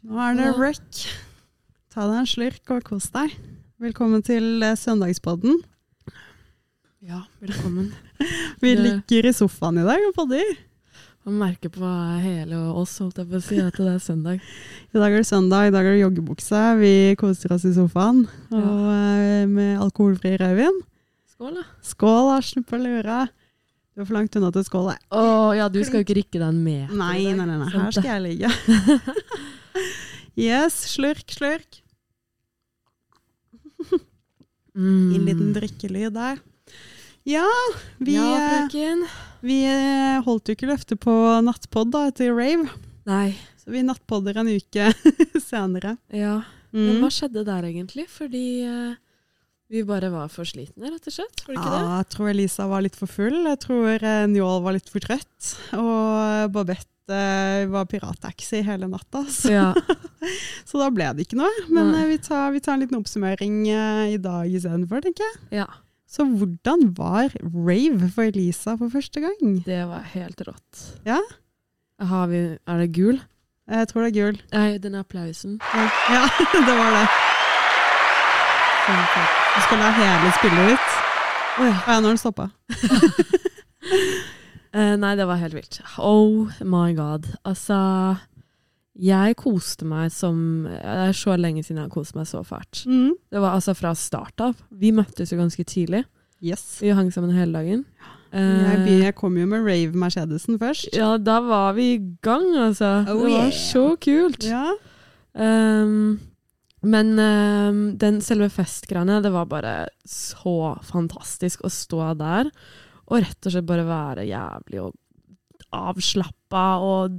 Nå er det wreck. Ta deg en slurk og kos deg. Velkommen til eh, søndagspodden. Ja, velkommen. Vi ligger i sofaen i dag og podder. Man merker på hele oss holdt jeg på å si, at det er søndag. I dag er det søndag, i dag er det joggebukse. Vi koser oss i sofaen og ja. med alkoholfri rødvin. Skål, da. Skål, da. Slipp å lure. Du er for langt unna til skål. jeg. Å ja, du skal jo ikke rikke den med. Nei, nei, nei, nei. Her skal jeg ligge. Yes, slurk, slurk. Mm. En liten drikkelyd der. Ja, vi, Ja, eh, vi eh, holdt jo ikke løftet på nattpod da, etter rave. Nei. Så vi nattpodder en uke senere. Ja. Men Mm. hva skjedde der egentlig? Fordi eh, vi bare var for slitne, rett og slett. Var det ikke Ja, jeg tror Elisa var litt for full. Jeg tror eh, Njål var litt for trøtt. Og Babette eh, var pirattaxi hele natta. Så, Ja. så da ble det ikke noe. Men eh, vi tar, vi tar en liten oppsummering i dag istedenfor, tenker jeg. ja. Så hvordan var rave for Elisa for første gang? Det var helt rått. Ja? Har vi, er det gul? Jeg tror det er gul. Nei, den applausen. Ja, ja det var det. Du skal la hele spillet ut. Oi. Ja, nå har den stoppa. uh, nei, det var helt vilt. Oh my god. Altså Jeg koste meg som Det er så lenge siden jeg har kost meg så fælt. Mm. Det var altså fra start av. Vi møttes jo ganske tidlig. Yes. Vi hang sammen hele dagen. Jeg, Eh, jeg kom jo med Rave Mercedesen først. ja, da var vi i gang, altså. Oh, det var yeah. så kult. Ja. Um, men um, den selve festgreiene, det var bare så fantastisk å stå der og rett og slett bare være jævlig og avslappa og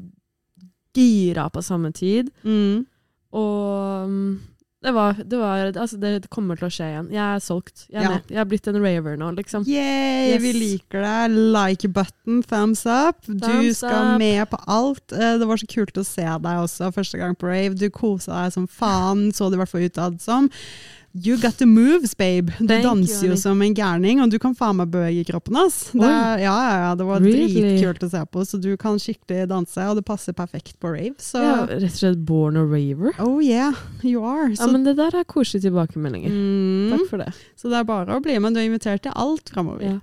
gira på samme tid. Mm. Og um, det var, det var Altså, det kommer til å skje igjen. Jeg er solgt. Jeg er, Ja. Jeg er blitt en raver nå, liksom. Yay, Yes. vi liker deg. Like button, thumbs up. du skal up. med på alt. Eh, Det var så kult å se deg også første gang på Rave. Du kosa deg som faen, så det i hvert fall utad som. You got the moves, babe. Du Thank you, danser jo som en gærning, og du kan faen meg bevege kroppen hans. Det, ja, ja, ja, det var Really? dritkult å se på, så du kan skikkelig danse, og det passer perfekt på Rave. Så er rett og slett born a raver. oh yeah, you are. Ja, men det der er koselige tilbakemeldinger. mm, Takk for det. så det er bare å bli med. Du er invitert til alt framover. Ja.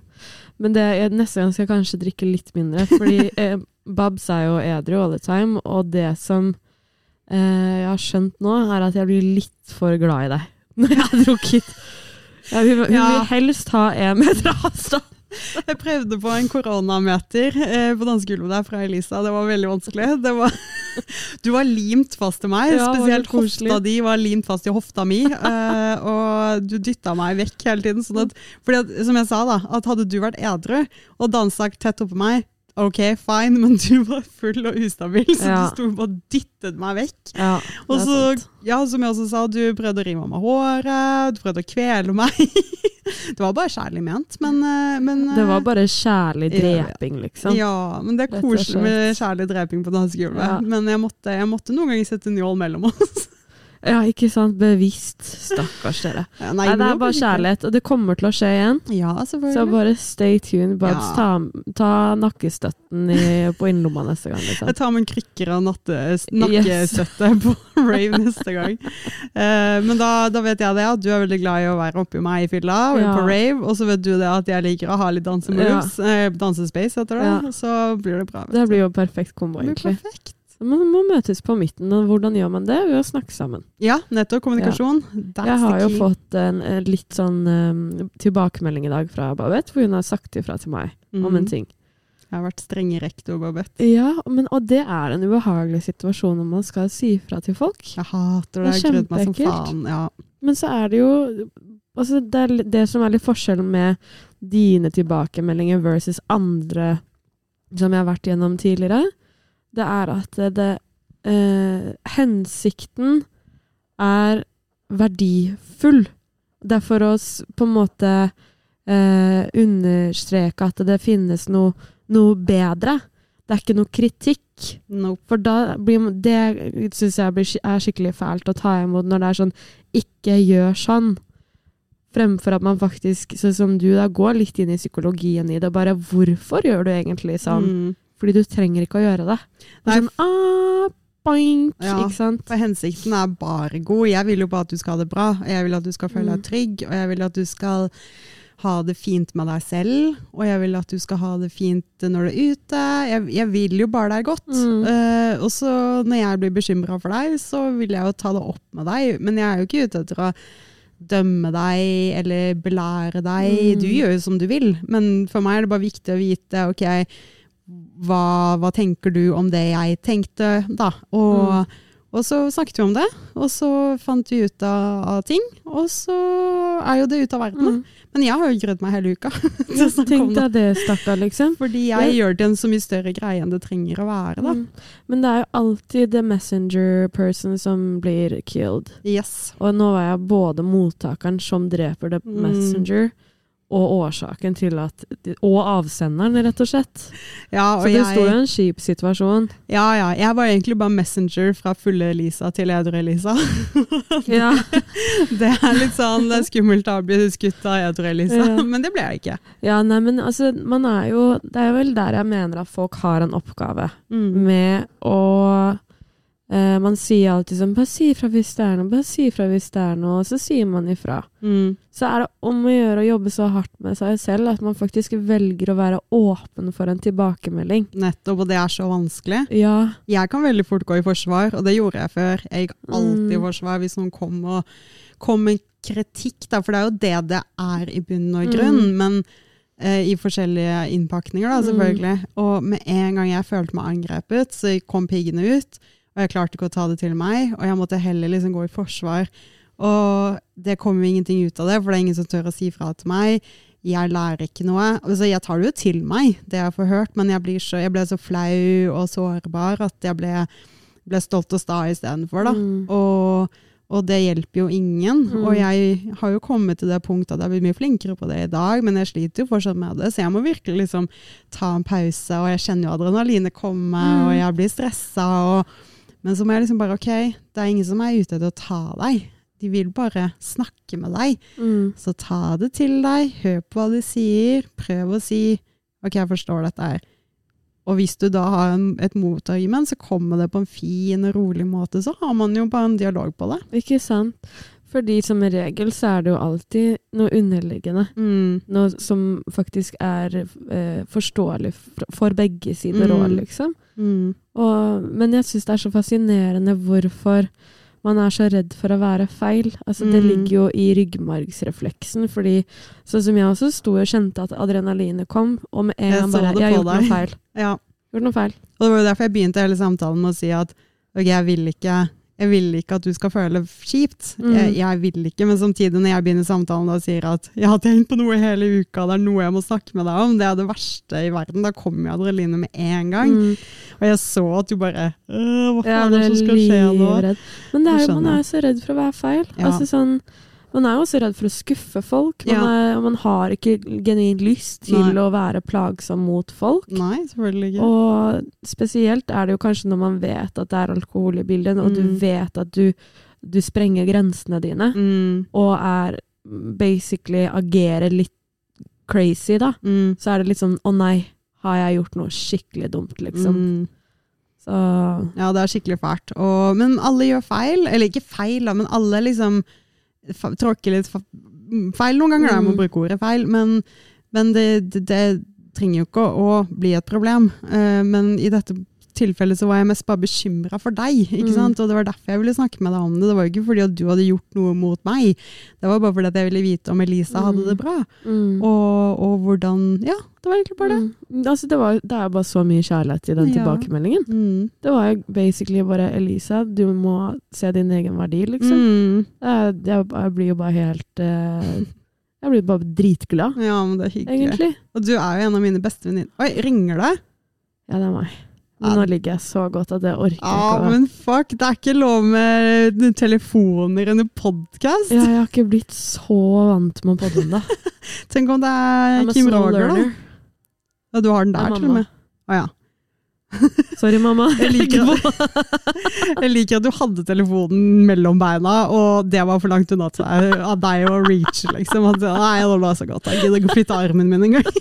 Men det, jeg, neste gang skal jeg kanskje drikke litt mindre, fordi eh, Babs er jo edru all the time, og det som eh, jeg har skjønt nå, er at jeg blir litt for glad i deg når jeg har drukket. Ja, hun, hun vil helst ha en meter avstand. Jeg prøvde på en koronameter eh, på dansegulvet der fra Elisa. Det var veldig vanskelig. Det var, du var limt fast til meg. Ja, Spesielt hofta di var limt fast i hofta mi. Eh, og du dytta meg vekk hele tiden. Sånn at, fordi at, som jeg sa, da, at hadde du vært edru og dansa tett oppå meg, ok, fine, men du var full og ustabil, så Ja. du sto bare dyttet meg vekk. Ja, Og så, ja, som jeg også sa, du prøvde å rive av meg håret, du prøvde å kvele meg. det var bare kjærlig ment, men, eh, men Det var eh, bare kjærlig Ja, ja. dreping, liksom. Ja, men det er koselig med kjærlig dreping på dansegulvet. Men jeg måtte, jeg måtte noen ganger sette nål mellom oss. Ja, ikke sant? Bevisst. Stakkars dere. Ja, Nei, det er bare kjærlighet, og det kommer til å skje igjen. Ja, Så bare stay tuned. Babs, Ja. ta, ta nakkestøtten i, på innerlomma neste gang. Liksom. Jeg tar med en krykker og nakkestøtte yes. på rave neste gang. Uh, men da, da vet jeg det, at du er veldig glad i å være oppi meg i fylla og på rave. Og så vet du det at jeg liker å ha litt dansemoves. Uh, dansespace heter det. Så blir det bra. Det blir jo perfekt kombo, Det blir egentlig. perfekt. Man må møtes på midten, og hvordan gjør man det? Ved å snakke sammen. Ja, nettopp. Kommunikasjon. That's Jeg har jo fått en, en litt sånn um, tilbakemelding i dag fra Babette, hvor hun har sagt ifra til meg om en Mhm. ting. Jeg har vært strenge rektor, Babette. Ja, men, og det er en ubehagelig situasjon når man skal si ifra til folk. Jeg hater det. Jeg gruer meg som faen. Ja. Men så er det jo altså det, er det som er litt forskjellen med dine tilbakemeldinger versus andre som jeg har vært gjennom tidligere, det er at det, eh, Hensikten er verdifull. Det er for å på en måte eh, understreke at det finnes noe, noe bedre. Det er ikke noe kritikk. Nope. For da blir Det syns jeg blir, er skikkelig fælt å ta imot når det er sånn Ikke gjør sånn. Fremfor at man faktisk, sånn som du, da går litt inn i psykologien i det. Bare hvorfor gjør du egentlig sånn? Mm. Fordi du trenger ikke å gjøre det. det er sånn, ah, boink, Ja. ikke sant? For hensikten er bare god. Jeg vil jo bare at du skal ha det bra. Jeg vil at du skal føle deg Mm. trygg, og jeg vil at du skal ha det fint med deg selv. Og jeg vil at du skal ha det fint når du er ute. Jeg, jeg vil jo bare deg godt. Mm. Uh, og så når jeg blir bekymra for deg, så vil jeg jo ta det opp med deg. Men jeg er jo ikke ute etter å dømme deg eller belære deg. Mm. Du gjør jo som du vil, men for meg er det bare viktig å vite ok, hva, hva tenker du om det jeg tenkte, da? Og, og så snakket vi om det, og så fant vi ut av, ting, og så er jo det ute av verden. Mm. Men jeg har jo grudd meg hele uka. Ja, Tenk det. deg det, stakkar, liksom. Fordi jeg gjør det en så mye større greie enn det trenger å være. da. Mm. Men det er jo alltid the messenger person som blir killed. Yes. Og nå var jeg både mottakeren som dreper the Mm. messenger, og årsaken til at Og avsenderen, rett og slett. Ja, og Så det jeg, sto jo en kjip situasjon. ja, ja, jeg var egentlig bare messenger fra fulle Elisa til edru Elisa. Ja. Det er litt sånn, det er skummelt å bli skutt av edru Elisa, Ja. men det ble jeg ikke. ja, nei, men altså, man er jo Det er vel der jeg mener at folk har en oppgave Mm. med å eh, Man sier alltid sånn 'Bare si ifra hvis det er noe', bare si ifra hvis det er noe, og så sier man ifra. Mm. Så er det om å gjøre å jobbe så hardt med seg selv at man faktisk velger å være åpen for en tilbakemelding. Nettopp, og det er så vanskelig. Ja. Jeg kan veldig fort gå i forsvar, og det gjorde jeg før. Jeg gikk alltid i Mm. forsvar hvis noen kom, og, kom med kritikk, da, for det er jo det det er i bunn og grunn. Mm. Men eh, i forskjellige innpakninger, da, Mm. selvfølgelig. Og med en gang jeg følte meg angrepet, så kom piggene ut. Og jeg klarte ikke å ta det til meg, og jeg måtte heller liksom gå i forsvar. Og det kommer ingenting ut av det, for det er ingen som tør å si fra til meg. Jeg lærer ikke noe. Altså, jeg tar det jo til meg, det jeg får hørt, men jeg, blir så, jeg ble så flau og sårbar at jeg ble, ble stolt og sta istedenfor. Mm. Og, og det hjelper jo ingen. Mm. Og jeg har jo kommet til det punktet at jeg blir mye flinkere på det i dag, men jeg sliter jo fortsatt med det. Så jeg må virkelig liksom ta en pause, og jeg kjenner jo adrenalinet komme, Mm. og jeg blir stressa. Og, men så må jeg liksom bare OK, det er ingen som er ute etter å ta deg. De vil bare snakke med deg. Mm. Så ta det til deg, hør på hva de sier, prøv å si OK, jeg forstår dette her. Og hvis du da har en, et motargument, så kommer det på en fin og rolig måte. Så har man jo bare en dialog på det. Ikke sant? Fordi som regel så er det jo alltid noe underliggende. Mm. Noe som faktisk er eh, forståelig for, for begge sider Mm. liksom. Mm. Og, men jeg syns det er så fascinerende hvorfor man er så redd for å være feil. Altså, Det Mm. ligger jo i ryggmargsrefleksen. fordi sånn som jeg også sto og kjente at adrenalinet kom, og med en gang bare Jeg har gjort noe feil. Ja. Gjort noe feil. Og det var jo derfor jeg begynte hele samtalen med å si at ok, jeg vil ikke, jeg vil ikke at du skal føle kjipt. Mm. Jeg, jeg vil ikke, men samtidig når jeg begynner samtalen og sier at jeg har tenkt på noe hele uka, det er noe jeg må snakke med deg om, det er det verste i verden, da kommer jo adrenalinet med en gang. Mm. Og jeg så at du bare Hva Hva Ja, er det som skal skje nå? Men det er, jo- man er jo så redd for å være feil. Ja. Altså sånn, man er jo også redd for å skuffe folk. Man, Ja. er, man har ikke genuint lyst til Nei. å være plagsom mot folk. Nei, selvfølgelig ikke. Og spesielt er det jo kanskje når man vet at det er alkohol i bildet, og du Mm. vet at du, du sprenger grensene dine, Mm, og er basically agerer litt crazy, da. mm, Så er det litt sånn å nei, har jeg gjort noe skikkelig dumt, liksom. mm. Så Ja, det er skikkelig fælt. Og, men alle gjør feil. Eller ikke feil, da, men alle liksom tråkker litt fa feil noen ganger. Da. Jeg må Mm. bruke ordet feil. Men, men det, det, det trenger jo ikke å, å bli et problem. Eh, men i dette tilfellet så var jeg mest bare bekymra for deg. ikke Mm. sant? Og det var derfor jeg ville snakke med deg om det. Det var jo ikke fordi at du hadde gjort noe mot meg. Det var bare fordi at jeg ville vite om Elisa hadde Mm. det bra. mm. Og, og hvordan Ja, det var egentlig bare det. Mm. Altså, det, var, det er bare så mye kjærlighet i den Ja. tilbakemeldingen. Mm. Det var jo basically bare Elisa, du må se din egen verdi, liksom. Mm. Er- Jeg, jeg blir jo bare helt uh, Jeg blir bare dritglad, Ja, men det er hyggelig. egentlig. Og du er jo en av mine beste venninner. Oi, ringer det? Ja, det er meg. Men nå ligger jeg så godt at jeg orker ikke. Ja, men fuck, det er ikke lov med telefoner under podkast. Ja, jeg har ikke blitt så vant med å podde ennå. Tenk om det er ja, Kim Roger, da. Ja, du har den er der til og med. Å ja. Sorry, mamma. Jeg liker, jeg liker at du hadde telefonen mellom beina, og det var for langt unna til av deg å reache, liksom. At, nei, det var så godt. Jeg gidder ikke å flytte armen min engang.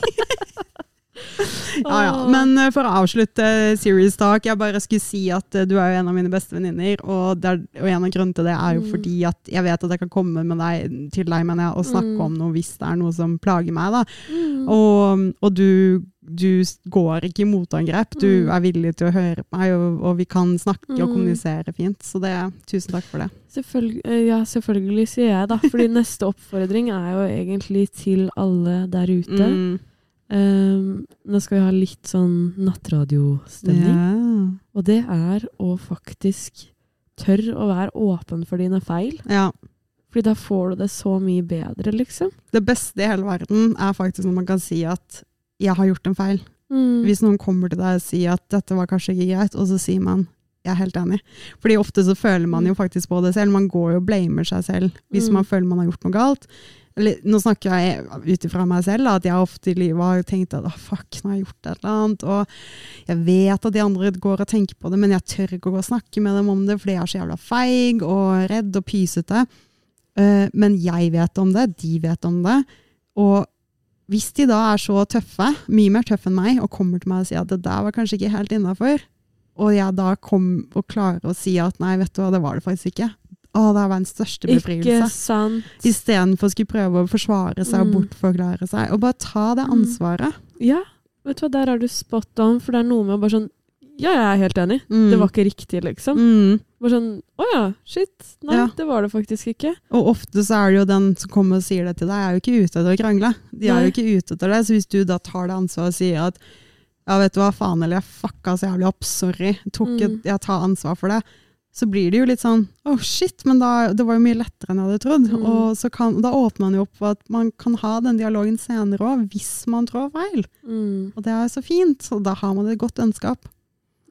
Ja, ja. Men eh, for å avslutte Serious Talk, jeg bare skulle si at eh, du er jo en av mine beste venninner. Og, og en av grunnene til det er jo Mm. fordi at jeg vet at jeg kan komme med deg, til deg mener jeg, og snakke Mm. om noe hvis det er noe som plager meg. Mm. Og, og du, du går ikke i motangrep. Du Mm. er villig til å høre på meg, og, og vi kan snakke og Mm. kommunisere fint. Så det, tusen takk for det. Selvfølgelig, eh, ja, selvfølgelig, sier jeg da. Fordi neste oppfordring er jo egentlig til alle der ute. Mm. Um, nå skal vi ha litt sånn nattradiostemning. Ja. Og det er å faktisk tørre å være åpen for dine feil. ja. Fordi da får du det så mye bedre, liksom. Det beste i hele verden er faktisk når man kan si at 'jeg har gjort en feil'. Mm. Hvis noen kommer til deg og sier at 'dette var kanskje ikke greit', og så sier man 'jeg er helt enig'. Fordi ofte så føler man jo faktisk på det selv. Man går jo og blamer seg selv hvis Mm. man føler man har gjort noe galt. Eller, nå snakker jeg ut ifra meg selv, at jeg ofte i livet har tenkt at «Å, fuck, nå har jeg gjort et eller annet. Og jeg vet at de andre går og tenker på det, men jeg tør ikke å gå og snakke med dem om det, fordi jeg er så jævla feig og redd og pysete. Uh, men jeg vet om det, de vet om det. Og hvis de da er så tøffe, mye mer tøffe enn meg, og kommer til meg og sier at det der var kanskje ikke helt innafor, og jeg da kom og klarer å si at nei, vet du hva, det var det faktisk ikke. Å, det var den største befrielse. Istedenfor å skulle prøve å forsvare seg og Mm. bortforklare seg. Og bare ta det Mm. ansvaret. Ja, vet du hva, der er du spot on, for det er noe med bare sånn Ja, jeg er helt enig. Mm. Det var ikke riktig, liksom. mm. Bare sånn Å ja, shit. Nei, Ja. det var det faktisk ikke. Og ofte så er det jo den som kommer og sier det til deg, er jo ikke ute etter å krangle. De er jo ikke ute etter det. Så hvis du da tar det ansvaret og sier at ja, vet du hva, faen, eller jeg fucka så jævlig opp, sorry, tok Mm. jeg tar ansvar for det, så blir det jo litt sånn oh shit, men da, det var jo mye lettere enn jeg hadde trodd. Mm. Og så kan, da åpner man jo opp for at man kan ha den dialogen senere òg, hvis man trår feil. Mm. Og det er så fint, og da har man et godt ønskap.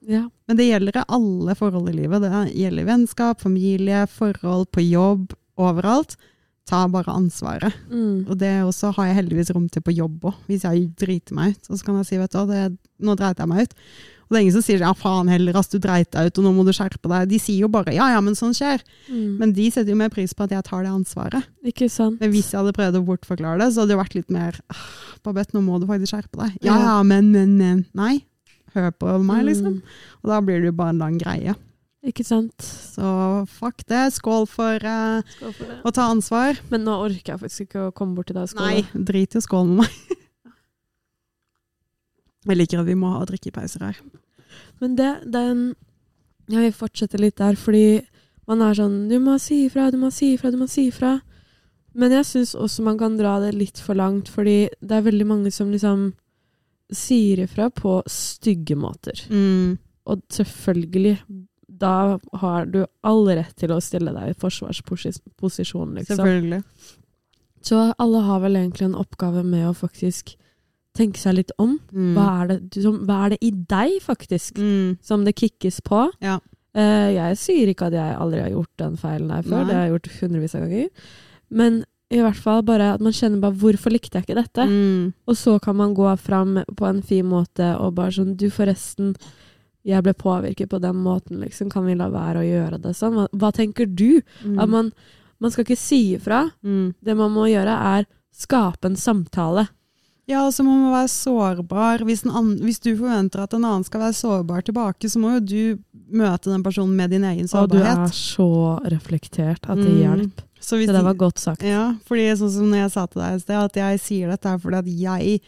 Ja. Men det gjelder i alle forhold i livet. Det gjelder vennskap, familie, forhold, på jobb, overalt. Ta bare ansvaret. Mm. Og det også har jeg heldigvis rom til på jobb òg, hvis jeg driter meg ut. Og så kan jeg si vet du det, nå dreit jeg meg ut. Og det er ingen som sier ja faen heller, ass, du dreit deg ut og nå må du skjerpe deg. De sier jo bare ja ja, men sånn skjer. Mm. Men de setter jo mer pris på at jeg tar det ansvaret. Ikke sant? Men hvis jeg hadde prøvd å bortforklare det, så hadde det vært litt mer «Ah, Babette, nå må du faktisk skjerpe deg. Ja Ja. ja, men, men, men. Nei. Hør på meg, liksom. Mm. Og da blir det jo bare en lang greie. Ikke sant? Så fuck det. Skål for uh, Skål for det. å ta ansvar. Men nå orker jeg faktisk ikke å komme bort til deg og skåle. Nei, drit i å skåle med meg. Jeg liker at vi må ha drikkepauser her. Men det, den Jeg vil fortsette litt der, fordi man er sånn Du må si ifra, du må si ifra, du må si ifra. Men jeg syns også man kan dra det litt for langt, fordi det er veldig mange som liksom sier ifra på stygge måter. Mm. Og selvfølgelig, da har du all rett til å stille deg i forsvarsposisjon, liksom. Selvfølgelig. Så alle har vel egentlig en oppgave med å faktisk tenke seg litt om. Mm. Hva er det, som, hva er det i deg, faktisk, Mm. som det kickes på? Ja. Uh, jeg sier ikke at jeg aldri har gjort den feilen her før, Nei. det har jeg gjort hundrevis av ganger. Men i hvert fall bare at man kjenner bare 'hvorfor likte jeg ikke dette?' Mm. Og så kan man gå fram på en fin måte og bare sånn 'du, forresten, jeg ble påvirket på den måten, liksom. Kan vi la være å gjøre det sånn?' Hva, hva tenker du? Mm. At man, man skal ikke si ifra. Mm. Det man må gjøre, er skape en samtale. Ja, og så må man være sårbar. Hvis, en annen, hvis du forventer at en annen skal være sårbar tilbake, så må jo du møte den personen med din egen sårbarhet. Og du er så reflektert at det Mm. hjelper. Så hvis Det der var godt sagt. Ja, fordi sånn som jeg sa til deg i sted, at jeg sier dette fordi at jeg,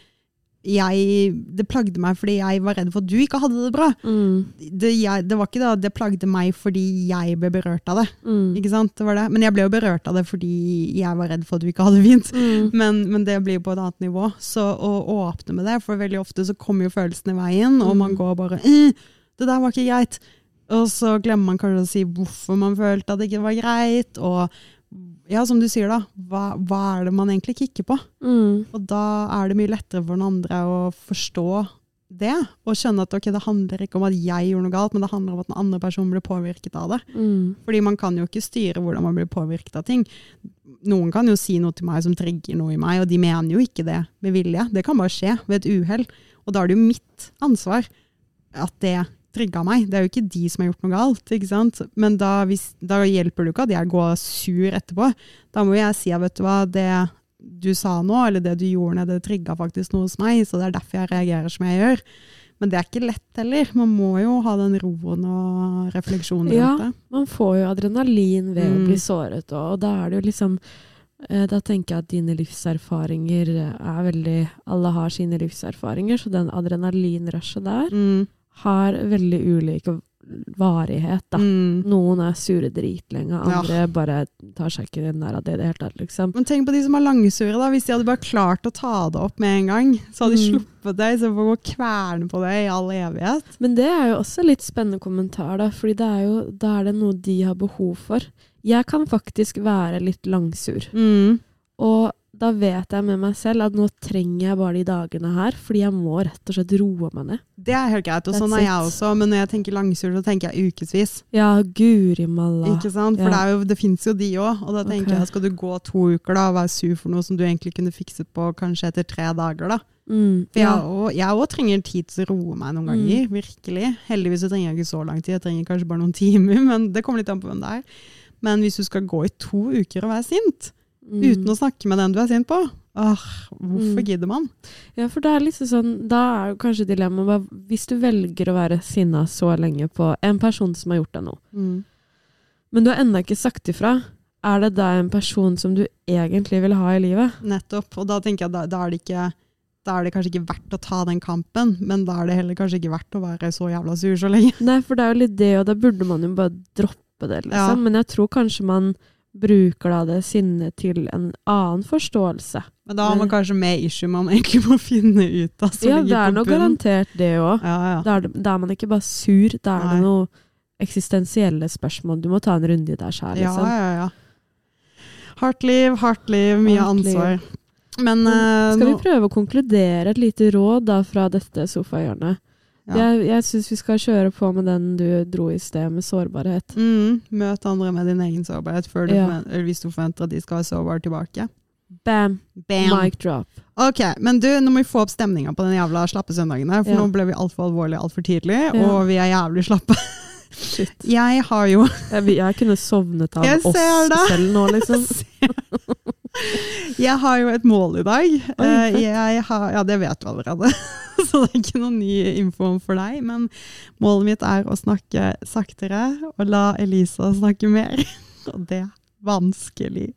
jeg Det plagde meg fordi jeg var redd for at du ikke hadde det bra. Mm. Det, jeg, det var ikke det det plagde meg fordi jeg ble berørt av det. Mm. Ikke sant? Det var det. Men jeg ble jo berørt av det fordi jeg var redd for at du ikke hadde det fint. Mm. Men, men det blir jo på et annet nivå. Så å åpne med det, for veldig ofte så kommer jo følelsene i veien, og man Mm. går bare «Eh, 'Det der var ikke greit'. Og så glemmer man kanskje å si hvorfor man følte at det ikke var greit. Og ja, som du sier, da. Hva, hva er det man egentlig kikker på? Mm. Og da er det mye lettere for den andre å forstå det, og skjønne at okay, det handler ikke om at jeg gjorde noe galt, men det handler om at den andre personen blir påvirket av det. Mm. Fordi man kan jo ikke styre hvordan man blir påvirket av ting. Noen kan jo si noe til meg som trigger noe i meg, og de mener jo ikke det med vilje. Det kan bare skje ved et uhell. Og da er det jo mitt ansvar at det trigga meg. Det er jo ikke de som har gjort noe galt. ikke sant? Men da, hvis, da hjelper det ikke at jeg går sur etterpå. Da må jeg si at vet du hva, det, du sa nå, eller det du gjorde det trigga faktisk noe hos meg, så det er derfor jeg reagerer som jeg gjør. Men det er ikke lett heller. Man må jo ha den roen og refleksjonen Ja. rundt det. Man får jo adrenalin ved å Mm. bli såret, og, og da er det jo liksom eh, Da tenker jeg at dine livserfaringer er veldig Alle har sine livserfaringer, så den adrenalinrushet der Mm. Har veldig ulik varighet, da. Mm. Noen er sure dritlenge, Ja. andre bare tar seg ikke nær av det i det hele tatt, liksom. Men tenk på de som er langsure. da. Hvis de hadde bare klart å ta det opp med en gang, så hadde de Mm. sluppet det istedenfor å gå og kverne på det i all evighet. Men det er jo også litt spennende kommentar, da, fordi det er jo, da er det noe de har behov for. Jeg kan faktisk være litt langsur, Mm. og da vet jeg med meg selv at nå trenger jeg bare de dagene her, fordi jeg må rett og slett roe meg ned. Det er helt greit, og sånn er jeg også. Men når jeg tenker langsur, så tenker jeg ukevis. Ja, guri malla. Ikke sant? For Ja. det, er jo, det fins jo de òg. Og da tenker okay. jeg, skal du gå to uker da, og være sur for noe som du egentlig kunne fikset på kanskje etter tre dager, da. Mm, For ja. jeg òg- jeg òg trenger tid til å roe meg noen ganger. Virkelig. Heldigvis så trenger jeg ikke så lang tid, jeg trenger kanskje bare noen timer. Men det kommer litt an på hvem det er. Men hvis du skal gå i to uker og være sint, Mm. uten å snakke med den du er sint på, åh, hvorfor Mm. gidder man? Ja, for det er liksom sånn, da er jo kanskje dilemmaet Hvis du velger å være sinna så lenge på en person som har gjort deg noe, Mm. men du har ennå ikke sagt ifra, er det da en person som du egentlig vil ha i livet? Nettopp. Og da tenker jeg da, da er det ikke da er det kanskje ikke verdt å ta den kampen, men da er det heller kanskje ikke verdt å være så jævla sur så lenge. Nei, for det er jo litt det, og da burde man jo bare droppe det, liksom. Ja. Men jeg tror kanskje man bruker da det sinnet til en annen forståelse. Men da har man kanskje mer issue man egentlig må finne ut av. ja, det er nå garantert det òg. Ja, ja. Da, da er man ikke bare sur, da er Nei. det noe eksistensielle spørsmål. Du må ta en runde i deg sjæl, ja, liksom. ja, ja. Hardt liv, hardt liv, mye Hardt liv. ansvar. Men uh, Skal vi prøve å konkludere et lite råd da fra dette sofahjørnet? Ja. Jeg, jeg syns vi skal kjøre på med den du dro i sted, med sårbarhet. mm, Møt andre med din egen sårbarhet du Ja. forventer, hvis du forventer at de skal være sårbare tilbake. Bam! Bam! Mic drop. Ok, men du, nå må vi få opp stemninga på den jævla slappe søndagen her, for Ja. nå ble vi altfor alvorlige altfor tidlig, og vi er jævlig slappe. Shit. Jeg har jo Jeg, jeg kunne sovnet av Jeg oss selv nå, liksom. Jeg har jo et mål i dag. Eh, jeg har, ja, det vet du allerede, så det er ikke noe ny info for deg. Men målet mitt er å snakke saktere og la Elisa snakke mer. Og det er vanskelig.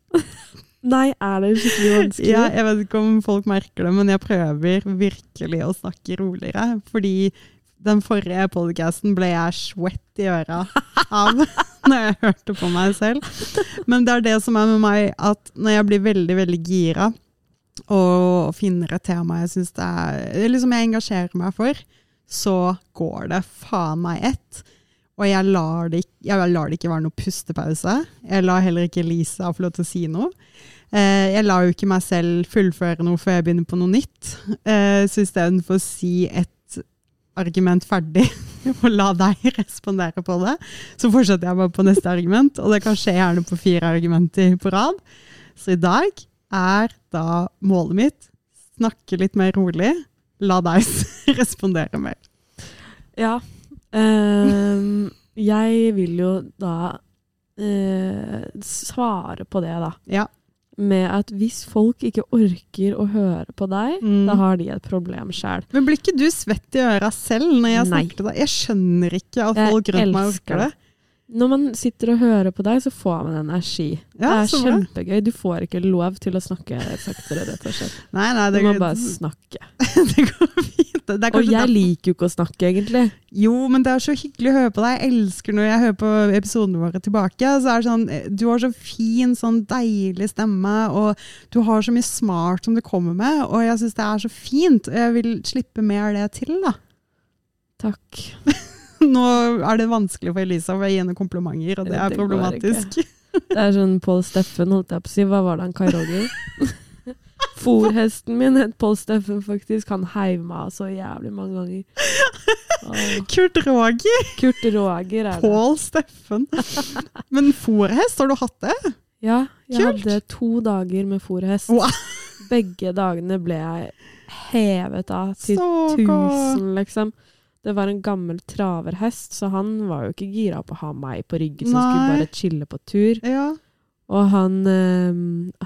Nei, er det skikkelig vanskelig? Ja, jeg vet ikke om folk merker det, men jeg prøver virkelig å snakke roligere. Fordi den forrige podcasten ble jeg sweat i øra av når jeg hørte på meg selv. Men det er det som er med meg, at når jeg blir veldig, veldig gira og finner et tema jeg synes det er, liksom jeg engasjerer meg for, så går det faen meg ett. Og jeg lar, det, jeg lar det ikke være noe pustepause. Jeg lar heller ikke Lisa få lov til å si noe. Eh, jeg lar jo ikke meg selv fullføre noe før jeg begynner på noe nytt. Eh, så istedenfor å si et argument ferdig og la deg respondere på det, så fortsetter jeg bare på neste argument. Og det kan skje gjerne på fire argumenter på rad. Så i dag er da målet mitt snakke litt mer rolig. La deg respondere mer. Ja. Øh, jeg vil jo da øh, svare på det, da. Ja. Med at hvis folk ikke orker å høre på deg, Mm. da har de et problem sjøl. Men blir ikke du svett i øra selv når jeg Nei. snakker til deg? Jeg skjønner ikke at folk rundt meg orker det. Når man sitter og hører på deg, så får man energi. Ja, det er kjempegøy. Du får ikke lov til å snakke saktere, rett og slett. Nei, nei, Du det, må bare snakke. det går fint. Det Og jeg derfor- liker jo ikke å snakke, egentlig. Jo, men det er så hyggelig å høre på deg. Jeg elsker når jeg hører på episodene våre tilbake. Sånn, eh, du har så fin, sånn deilig stemme, og du har så mye smart som du kommer med. Og jeg syns det er så fint. Jeg vil slippe mer av det til, da. Takk. Nå er det vanskelig for Elisa å gi henne komplimenter, og det er Det problematisk. Det er sånn Pål Steffen, holdt jeg på å si. Hva var det han Kai Roger? Fòrhesten min het Pål Steffen, faktisk. Han heiv meg så jævlig mange ganger. Åh, Kurt Roger, Kurt Roger er det. Pål Steffen. Men fòrhest, har du hatt det? Ja, jeg Kult. hadde to dager med fòrhest. Wow. Begge dagene ble jeg hevet av til Stakkar. tusen, liksom. Det var en gammel traverhest, så han var jo ikke gira på å ha meg på ryggen, så han skulle bare chille på tur. Ja. Og han, øh,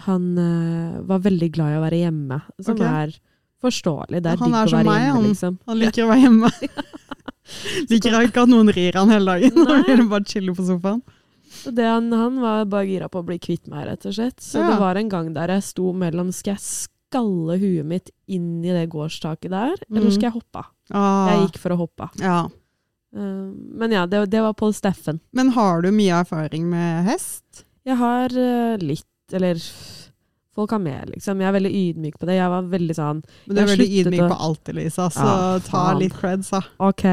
han øh, var veldig glad i å være hjemme, som okay. er forståelig. Det er digg å være meg, hjemme, han. liksom. Han liker å være hjemme. liker ikke at noen rir han hele dagen. Nei. Han vil bare chille på sofaen. Det han, han var bare gira på å bli kvitt meg, rett og slett. Så Ja. det var en gang der jeg sto mellom jeg skalle huet mitt inn i det gårdstaket der, eller Mhm. skal jeg hoppe? Ah, Jeg gikk for å hoppe. ja. Eh, men ja, det, det var Pål Steffen. Men har du mye erfaring med hest? Jeg har eh, litt, eller folk har mer, liksom. Jeg er veldig ydmyk på det. Jeg var veldig sånn Men du er veldig ydmyk å- på alt, Elisa, så Ja, ta litt creds, da. OK,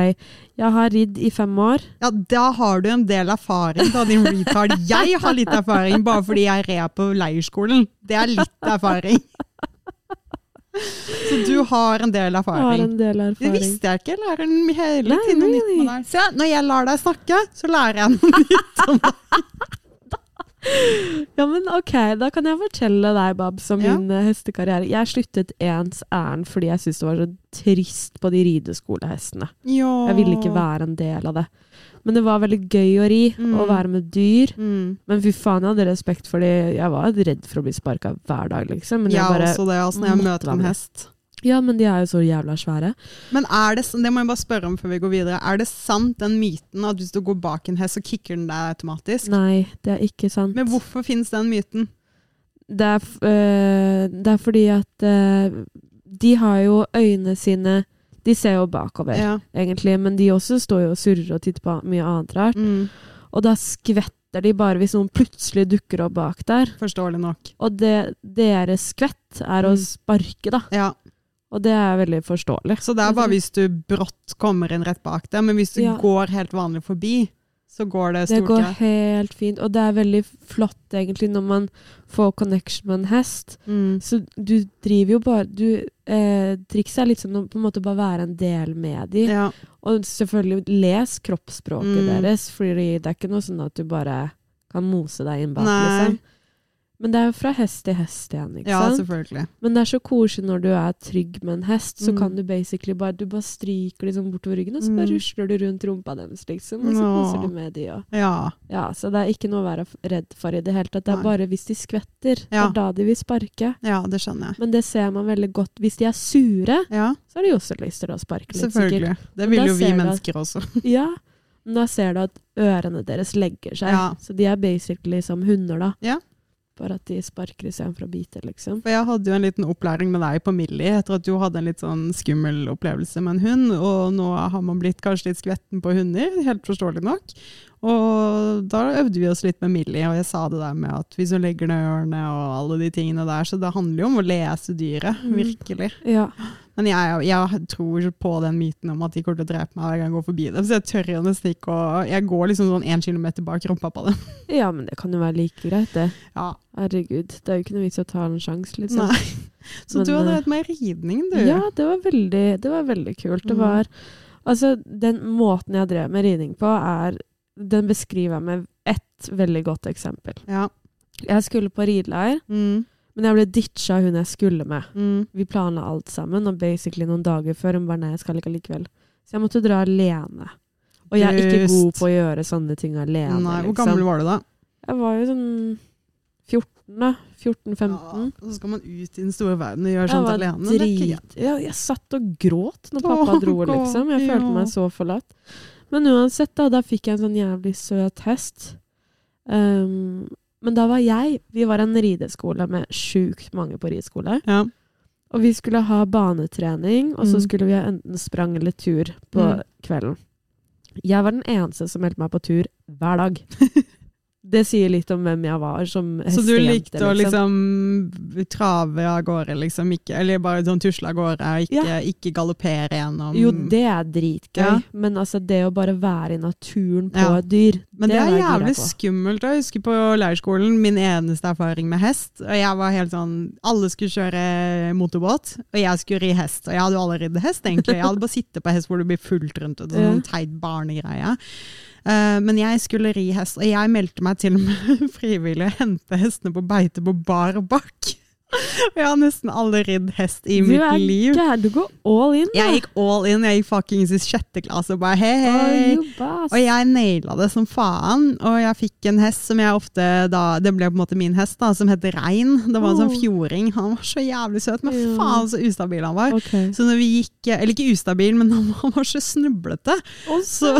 jeg har ridd i fem år. Ja, da har du en del erfaring, da, din retard. Jeg har litt erfaring bare fordi jeg red på leirskolen. Det er litt erfaring. Så du har en del erfaring. har erfaring. en del Det visste jeg ikke. Lærer hele tiden noe nytt med deg. Se, når jeg lar deg snakke, så lærer jeg noe nytt om deg. Ja, men OK, da kan jeg fortelle deg, Babs, om Ja. min eh, hestekarriere. Jeg sluttet ens ærend fordi jeg syntes det var så trist på de rideskolehestene. Ja. Jeg ville ikke være en del av det. Men det var veldig gøy å ri, Mm. og være med dyr. mm. Men fy faen, jeg hadde respekt for det. Jeg var redd for å bli sparka hver dag, liksom. Men Jeg ja, bare også det, altså, når jeg møter en hest. Ja, men de er jo så jævla svære. Men er det, det må jeg bare spørre om før vi går videre. Er det sant den myten at hvis du går bak en hest, så kicker den deg automatisk? Nei, det er ikke sant. Men hvorfor finnes den myten? Det er, øh, det er fordi at øh, de har jo øynene sine De ser jo bakover, Ja. egentlig, men de også står jo og surrer og titter på mye annet rart. Mm. Og da skvetter de bare hvis noen plutselig dukker opp bak der. Forståelig nok. Og det, deres skvett er å Mm. sparke, da. Ja. Og det er veldig forståelig. Så det er bare hvis du brått kommer inn rett bak deg, men hvis du Ja. går helt vanlig forbi, så går det stort Det går helt fint, og det er veldig flott egentlig når man får connection med en hest. Mm. Så du driver jo bare du, eh, Trikset er litt sånn å på en måte bare være en del med dem. Ja. Og selvfølgelig les kroppsspråket Mm. deres, for det er ikke noe sånn at du bare kan mose deg inn bak. Liksom. Men det er jo fra hest til hest igjen, ikke ja, sant? selvfølgelig. Men det er så koselig når du er trygg med en hest, så Mm. kan du basically bare Du bare stryker liksom bortover ryggen, og så bare Mm. rusler du rundt rumpa deres, liksom. Og så koser du med de og Ja. Ja, så det er ikke noe å være redd for i det hele tatt. Det er Nei. bare hvis de skvetter. Det er da de vil sparke. ja, det skjønner jeg. Men det ser man veldig godt. Hvis de er sure, Ja, så har de også lyst til å sparke litt, sikkert. selvfølgelig. Det vil jo vi mennesker at- også. Ja, men da ser du at ørene deres legger seg. Ja. Så de er basically som hunder, da. Ja. Bare at de sparker istedenfor å bite, liksom. For jeg hadde jo en liten opplæring med deg på Millie etter at du hadde en litt sånn skummel opplevelse med en hund, og nå har man blitt kanskje litt skvetten på hunder, helt forståelig nok. Og da øvde vi oss litt med Millie, og jeg sa det der med at hvis hun legger ned ørene og alle de tingene der, så det handler jo om å lese dyret, Mm. virkelig. Ja. Men jeg, jeg tror på den myten om at de kommer til å drepe meg hver gang jeg går forbi dem, så jeg tør jo nesten ikke å Jeg går liksom sånn én kilometer bak rumpa på dem. ja, men det kan jo være like greit, det. Ja, Herregud. Det er jo ikke noe vits i å ta en sjanse, liksom. nei. Så Men, du hadde eh, hatt meg i ridning, du. Ja, det var veldig, det var veldig kult. Det Mm. var Altså, den måten jeg drev med ridning på, er Den beskriver jeg med ett veldig godt eksempel. Ja. Jeg skulle på rideleir, Mm. Men jeg ble ditcha hun jeg skulle med. Mm. Vi planla alt sammen, og basically noen dager før hun bare nei, jeg skal ikke likevel. Så jeg måtte dra alene. Og jeg er ikke god på å gjøre sånne ting alene. Nei, hvor liksom. gammel var du da? Jeg var jo sånn 14, da. 14-15. Ja, og så skal man ut i den store verden og gjøre sånt var alene. Det er ikke greit. drit... Ja, jeg satt og gråt når pappa dro, liksom. Jeg følte meg så forlatt. Men uansett, da, da fikk jeg en sånn jævlig søt hest. Um, men da var jeg Vi var en rideskole med sjukt mange på rideskole. Ja. Og vi skulle ha banetrening, og så Mm. skulle vi ha enten sprang eller tur på Mm. kvelden. Jeg var den eneste som meldte meg på tur hver dag. Det sier litt om hvem jeg var som hestejente. Så du likte likte å liksom trave av gårde, liksom? Ikke, eller bare sånn tusle av gårde, ikke, ikke galoppere gjennom Jo, det er dritgøy, Ja. men altså det å bare være i naturen på Ja. et dyr, Men det, det er jævlig skummelt. Jeg husker på leirskolen, min eneste erfaring med hest. Og jeg var helt sånn Alle skulle kjøre motorbåt, og jeg skulle ri hest. Og jeg hadde jo aldri ridd hest, egentlig. Jeg hadde bare sittet på hest hvor du blir fullt rundt. Og sånn teit barnegreie. Eh, men jeg skulle ri hest, og jeg meldte meg til og med frivillig å hente hestene på beite på bar bakk. Jeg har nesten aldri ridd hest i Du mitt er liv. Du går all in. da. Jeg gikk all in. Jeg gikk fuckings i sjette klasse og bare hei, hei. Og jeg naila det som faen. Og jeg fikk en hest som jeg ofte da Det ble på en måte min hest, da, som het Rein. Det var en sånn fjording. Han var så jævlig søt, men Ja. faen så ustabil han var. Okay. Så når vi gikk Eller ikke ustabil, men han han var så snublete. Så,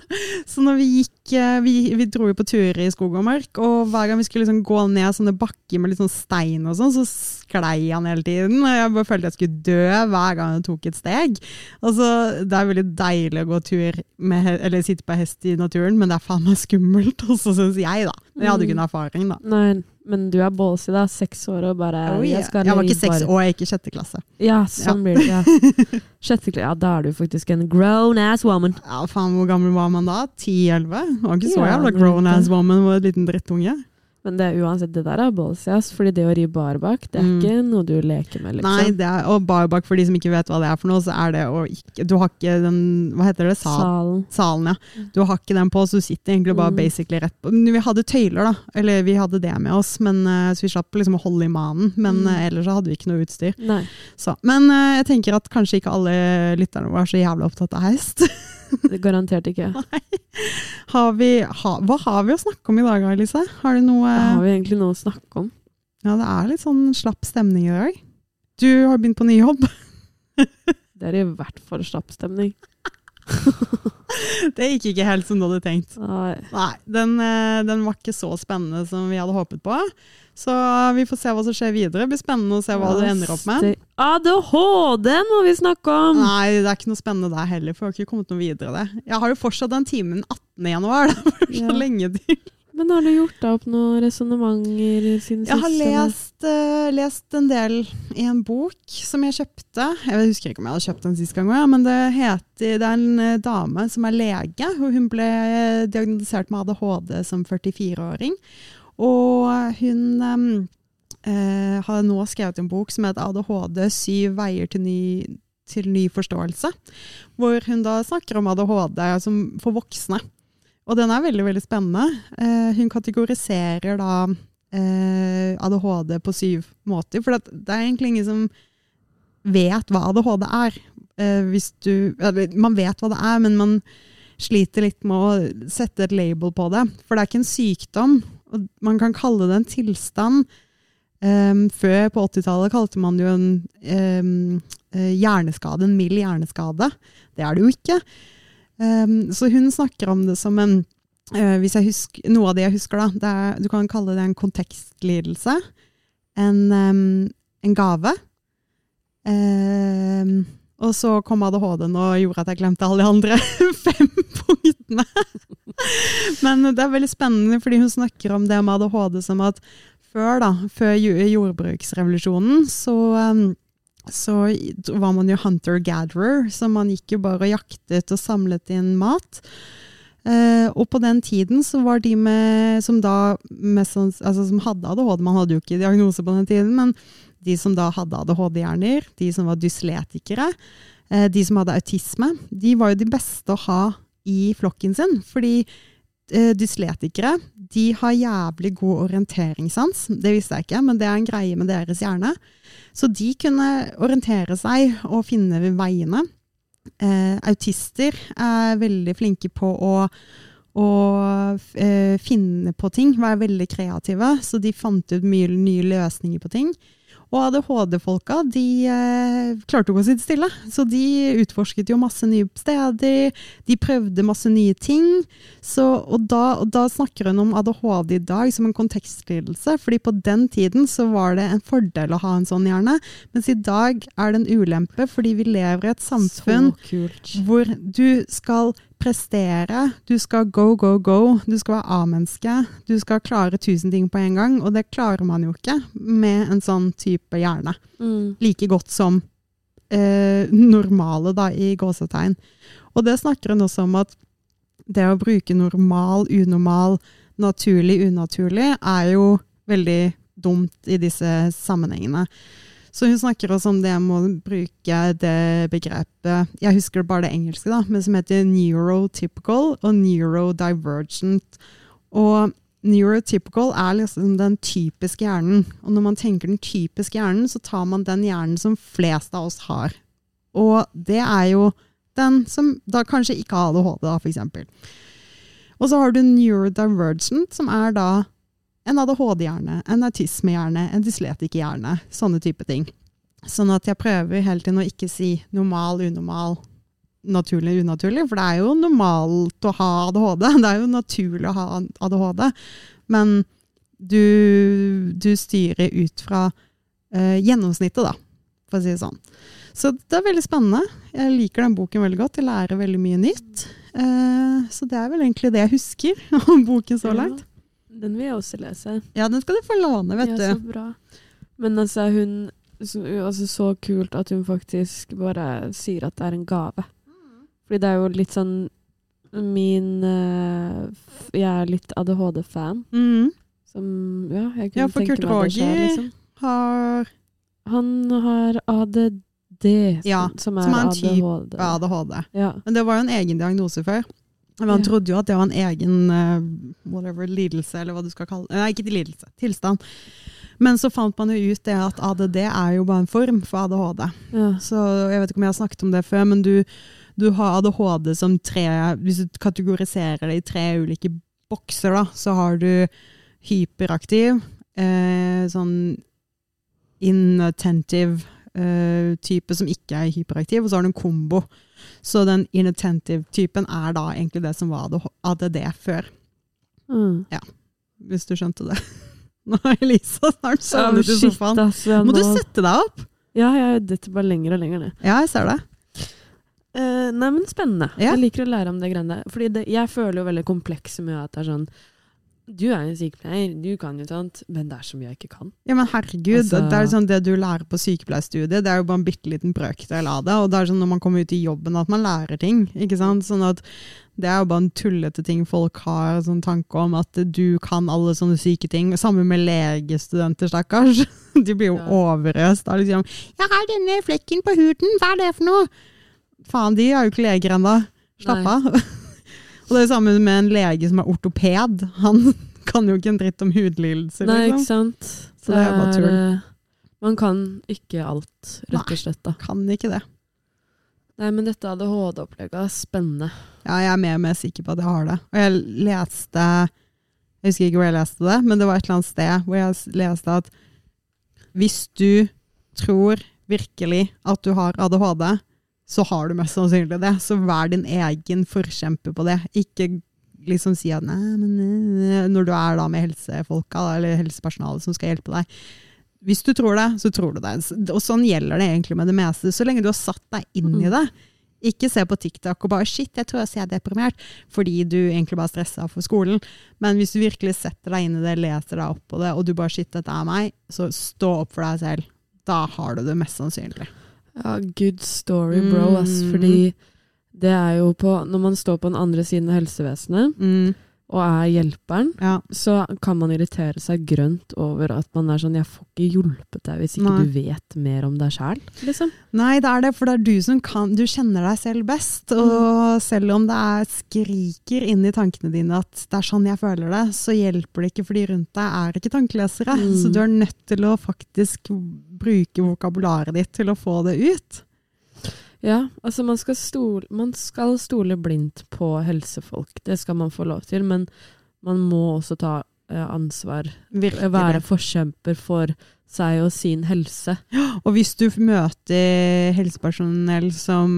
så når vi gikk eh, vi, vi dro jo på turer i skog og mark, og hver gang vi skulle liksom gå ned sånne bakker med litt sånn stein og sånn, så sklei han hele tiden. Og jeg bare følte jeg skulle dø hver gang jeg tok et steg. Altså, det er veldig deilig å gå tur med, eller sitte på hest i naturen, men det er faen meg skummelt, også syns jeg, da. Jeg hadde ikke noen erfaring, da. Nei, men du er ballsy, da. Seks år og bare Oh, yeah. jeg, Jeg var ikke seks år, jeg gikk i sjette klasse. Ja, sånn blir det. Ja. Sjette klasse. Ja, da er du faktisk en grown ass woman. Ja, faen, Hvor gammel var man da? 10-11? Var ikke så Ja, jævla grown ass woman, var en liten drittunge. Men det uansett, det der er ballsy. Fordi det å ri barbak, det er Mm. ikke noe du leker med, liksom. Nei, det er, og barbak, for de som ikke vet hva det er for noe, så er det å ikke Du har ikke den Hva heter det? Sal, Salen. salen, ja. Du har ikke den på, så du sitter egentlig bare Mm. basically rett på Vi hadde tøyler, da. Eller vi hadde det med oss, men, eh, så vi slapp liksom å holde i manen. Men Mm. eh, ellers så hadde vi ikke noe utstyr. Nei. Så. Men eh, jeg tenker at kanskje ikke alle lytterne våre er så jævlig opptatt av hest. Garantert ikke. har vi, ha, hva har vi å snakke om i dag, Elise? Har du noe Hva Har vi egentlig noe å snakke om? Ja, det er litt sånn slapp stemning i dag. Du har begynt på ny jobb. Det er i hvert fall slapp stemning. Det gikk ikke helt som du hadde tenkt. Nei. Nei, den, eh, den var ikke så spennende som vi hadde håpet på. Så vi får se hva som skjer videre. Det blir spennende å se hva det ender opp med. ADHD må vi snakke om! Nei, det er ikke noe spennende der heller, for jeg har ikke kommet noe videre det. Jeg har jo fortsatt den timen 18. januar, det er så Ja. lenge til. Men har du gjort deg opp noen resonnementer siden Jeg har lest, uh, lest en del i en bok som jeg kjøpte. Jeg husker ikke om jeg hadde kjøpt den sist gang, men det, heter, det er en eh, dame som er lege. og Hun ble diagnostisert med ADHD som 44-åring. Og hun um, uh, har nå skrevet en bok som heter 'ADHD syv veier til ny, til ny forståelse'. Hvor hun da snakker om ADHD som for voksne. Og den er veldig veldig spennende. Eh, hun kategoriserer da eh, ADHD på syv måter. For det, det er egentlig ingen som vet hva ADHD er. Eh, du, eller, man vet hva det er, men man sliter litt med å sette et label på det. For det er ikke en sykdom. Og man kan kalle det en tilstand. Um, før på 80-tallet kalte man jo en um, hjerneskade, en mild hjerneskade. Det er det jo ikke. Um, så hun snakker om det som en uh, hvis jeg husker, Noe av det jeg husker, da, det er, du kan kalle det en kontekstlidelse. En, um, en gave. Um, og så kom ADHD-en og gjorde at jeg glemte alle de andre fem punktene. Men det er veldig spennende, fordi hun snakker om det med ADHD som at før, da, før jordbruksrevolusjonen, så, så var man jo hunter-gatherer, så man gikk jo bare og jaktet og samlet inn mat. Uh, og på den tiden så var de med, som da mest, altså som hadde ADHD, man hadde jo ikke diagnose på den tiden, men de som da hadde ADHD-hjerner, de som var dysletikere, uh, de som hadde autisme, de var jo de beste å ha i flokken sin. Fordi uh, dysletikere de har jævlig god orienteringssans. Det visste jeg ikke, men det er en greie med deres hjerne. Så de kunne orientere seg og finne veiene. Eh, autister er veldig flinke på å, å eh, finne på ting, være veldig kreative. Så de fant ut mye nye løsninger på ting. Og ADHD-folka de eh, klarte ikke å sitte stille, så de utforsket jo masse nye steder. De prøvde masse nye ting. Så, og, da, og da snakker hun om ADHD i dag som en kontekstlidelse, fordi på den tiden så var det en fordel å ha en sånn hjerne, mens i dag er det en ulempe fordi vi lever i et samfunn hvor du skal prestere, du skal go, go, go, du skal være A-menneske, du skal klare tusen ting på en gang, og det klarer man jo ikke med en sånn type hjerne. Mm. Like godt som eh, normale, da, i gåsetegn. Og det snakker hun også om at det å bruke normal, unormal, naturlig, unaturlig, er jo veldig dumt i disse sammenhengene. Så hun snakker også om det med å bruke det begrepet Jeg husker bare det engelske, da, men som heter neurotypical og neurodivergent. Og neurotypical er liksom den typiske hjernen. Og når man tenker den typiske hjernen, så tar man den hjernen som flest av oss har. Og det er jo den som da kanskje ikke har ADHD, da, eksempel. Og så har du neurodivergent, som er da en ADHD-hjerne, en autismehjerne, en dysletikerhjerne. Sånne type ting. Sånn at jeg prøver hele tiden å ikke si normal, unormal, naturlig, unaturlig. For det er jo normalt å ha ADHD. Det er jo naturlig å ha ADHD. Men du, du styrer ut fra eh, gjennomsnittet, da, for å si det sånn. Så det er veldig spennende. Jeg liker den boken veldig godt. Jeg lærer veldig mye nytt. Eh, så det er vel egentlig det jeg husker om boken så langt. Ja, den vil jeg også lese. Ja, den skal du få låne, vet du. ja. Så bra. Men altså, hun så, altså, så kult at hun faktisk bare sier at det er en gave. Fordi det er jo litt sånn min uh, Jeg er litt ADHD-fan. Mm. Som Ja, jeg kunne Ja, for tenke Kurt meg det selv, Roger liksom. har Han har ADD, Ja, som er, som er en type ADHD. ADHD. Ja. Men det var jo en egen diagnose før. Men han trodde jo at det var en egen uh, whatever, lidelse, eller hva du skal kalle det. Nei, ikke lidelse. Tilstand. Men så fant man jo ut det at ADD er jo bare en form for ADHD. ja. Så jeg vet ikke om jeg har snakket om det før, men du, du har ADHD som tre Hvis du kategoriserer det i tre ulike bokser, da, så har du hyperaktiv, eh, sånn inattentive eh, type som ikke er hyperaktiv, og så har du en kombo. Så den inattentive-typen er da egentlig det som var ADD før, Mm. hvis du skjønte det. Nå er Elisa snart Ja, sovnet i shit, sofaen. Altså, Må du sette deg opp? Ja, jeg detter bare lenger og lenger ned. Ja, jeg ser det. Uh, nei, men spennende. Ja. Jeg liker å lære om det greiene der. Fordi det, jeg føler jo veldig komplekse med at det er sånn Du er en sykepleier, du kan jo sånt, men det er så mye jeg ikke kan. Ja, men herregud, Altså- det er sånn det du lærer på sykepleierstudiet, det er jo bare en bitte liten brøkdel av det. Og det er sånn når man kommer ut i jobben at man lærer ting, ikke sant. Sånn at det er jo bare en tullete ting folk har sånn tanke om, at du kan alle sånne syke ting. Sammen med legestudenter, stakkars. De blir jo Ja. overøst av liksom 'Jeg har denne flekken på huden, hva er det for noe?' Faen, de er jo ikke leger ennå. Slapp av. Og det er samme med en lege som er ortoped. Han kan jo ikke en dritt om hudlidelser, Nei, liksom. ikke sant? Så det er bare tull. eh, Man kan ikke alt, rett og slett. da. Nei, Kan ikke det. Nei, men dette ADHD-opplegget er spennende. Ja, jeg er mer og mer sikker på at jeg har det. Og jeg leste Jeg husker ikke hvor jeg leste det, men det var et eller annet sted hvor jeg leste at hvis du tror virkelig at du har ADHD, så har du mest sannsynlig det. Så vær din egen forkjemper på det. Ikke liksom si at nei, men eh», Når du er da med helsefolka eller helsepersonalet som skal hjelpe deg. Hvis du tror det, så tror du det. Og sånn gjelder det egentlig med det meste. Så lenge du har satt deg inn i Mm. det. Ikke se på TikTok og bare 'shit, jeg tror jeg ser deprimert', fordi du egentlig bare er stressa for skolen. Men hvis du virkelig setter deg inn i det, leser deg opp på det, og du bare 'shit, dette er meg', så stå opp for deg selv. Da har du det mest sannsynlig. Ja, good story, bro. Ass, Mm. fordi det er jo på Når man står på den andre siden av helsevesenet Mm, og er hjelperen, ja. så kan man irritere seg grønt over at man er sånn 'Jeg får ikke hjulpet deg hvis ikke Nei. du vet mer om deg sjæl', liksom. Nei, det er det, for det er du som kan Du kjenner deg selv best. Og selv om det er skriker inn i tankene dine at det er sånn jeg føler det, så hjelper det ikke, for de rundt deg er ikke tankelesere. Mm. Så du er nødt til å faktisk bruke vokabularet ditt til å få det ut. Ja, altså man skal, stole, man skal stole blindt på helsefolk. Det skal man få lov til, men man må også ta eh, ansvar. Virkelig. Være forkjemper for seg og sin helse. Og hvis du møter helsepersonell som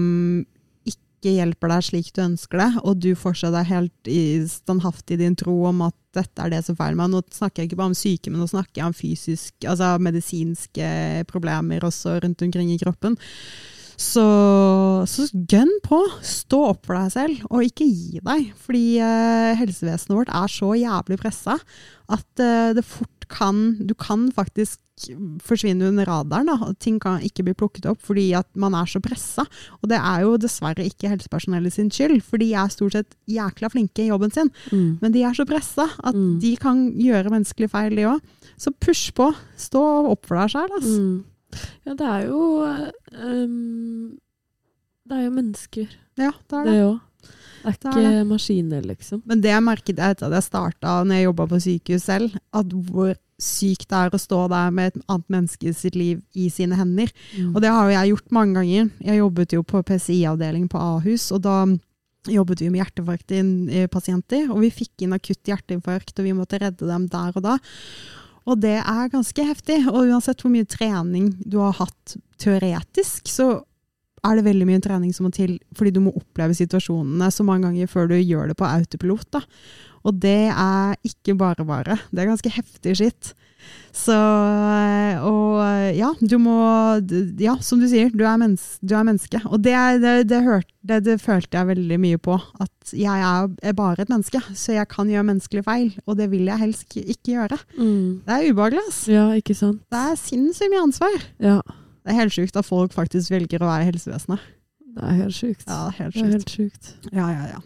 ikke hjelper deg slik du ønsker det, og du fortsatt er helt i- standhaftig i din tro om at dette er det som feiler meg Nå snakker jeg ikke bare om syke, men nå snakker jeg om fysisk, altså medisinske problemer også rundt omkring i kroppen. Så, så gønn på. Stå opp for deg selv, og ikke gi deg. Fordi eh, helsevesenet vårt er så jævlig pressa at eh, det fort kan Du kan faktisk forsvinne under radaren. Da. Ting kan ikke bli plukket opp fordi at man er så pressa. Og det er jo dessverre ikke helsepersonellet sin skyld, for de er stort sett jækla flinke i jobben sin. Mm. Men de er så pressa at Mm. de kan gjøre menneskelige feil, de òg. Så push på. Stå opp for deg sjæl, altså. Mm. Ja, det er jo um, Det er jo mennesker, Ja, det er det. det òg. Det er Det ikke er maskiner, liksom. Men det jeg merket etter at jeg starta når jeg jobba på sykehus selv, at hvor sykt det er å stå der med et annet menneske sitt liv i sine hender. Mm. Og det har jo jeg gjort mange ganger. Jeg jobbet jo på PCI-avdeling på Ahus, og da jobbet vi med hjerteinfarktpasienter, og vi fikk inn akutt hjerteinfarkt, og vi måtte redde dem der og da. Og det er ganske heftig. Og uansett hvor mye trening du har hatt teoretisk, så er det veldig mye trening som må til, fordi du må oppleve situasjonene så mange ganger før du gjør det på autopilot. Da. Og det er ikke bare bare. Det er ganske heftig skitt. Så Og ja, du må Ja, som du sier, du er, mens, du er menneske. Og det, det, det, hørte, det, det følte jeg veldig mye på. At jeg er, bare et menneske, så jeg kan gjøre menneskelige feil. Og det vil jeg helst ikke gjøre. Mm. Det er ubehagelig, ass. Ja, ikke sant? Det er sinnssykt mye ansvar. Ja, Det er helt sjukt at folk faktisk velger å være i helsevesenet. det er helt sjukt. Ja, det er helt Det er helt sjukt. Ja, ja, ja.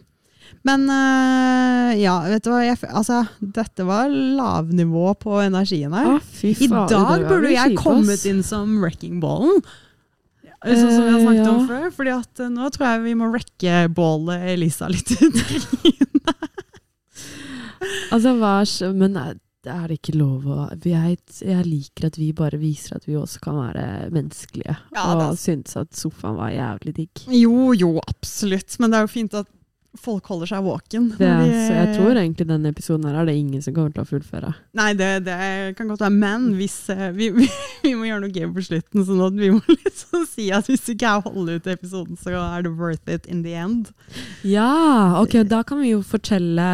Men øh, ja, vet du hva. Jeg, altså, dette var lavnivå på energien her. Ah, fy I faen, dag burde jeg kommet inn som wrecking ballen. Sånn som vi har snakket snakket om før. Fordi at eh, nå tror jeg vi må wrecke bålet Elisa litt ut. Altså, hva Men er det ikke lov å jeg, jeg liker at vi bare viser at vi også kan være menneskelige. Ja, og synes at sofaen var jævlig digg. jo, jo, absolutt. Men det er jo fint at folk holder seg våken. Det, de- så jeg tror egentlig denne episoden her er det ingen som kommer til å fullføre. Nei, det, det kan godt være. Men hvis eh, vi, vi, vi må gjøre noe game på slutten, sånn at vi må liksom si at hvis du ikke holder ut episoden, så er det worth it in the end. Ja, ok, da kan vi jo fortelle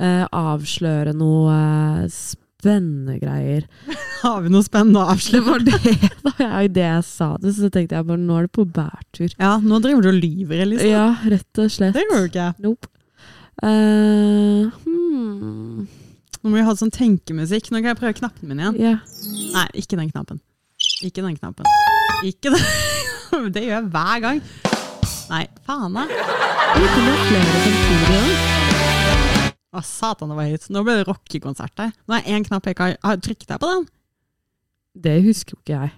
eh, Avsløre noe eh, spennende greier. Har vi noe spennende å Det var det da jeg, det jeg sa det, så tenkte jeg bare nå er det på bærtur. Ja, nå driver du og lyver, Elisa. Ja, rett og slett. Det gjør du ikke. Nope. Uh, hmm. Nå må vi ha sånn tenkemusikk. Nå kan jeg prøve knappen min igjen. Yeah. Nei, ikke den knappen. Ikke den knappen. Ikke den. Det gjør jeg hver gang. Nei, faen da. Kunne ha flere samtidig. Å, satan, det var høyt. Nå ble det rockekonsert her. Nå er én knapp jeg ikke har. Har Trykket jeg på den? Det husker jo ikke jeg.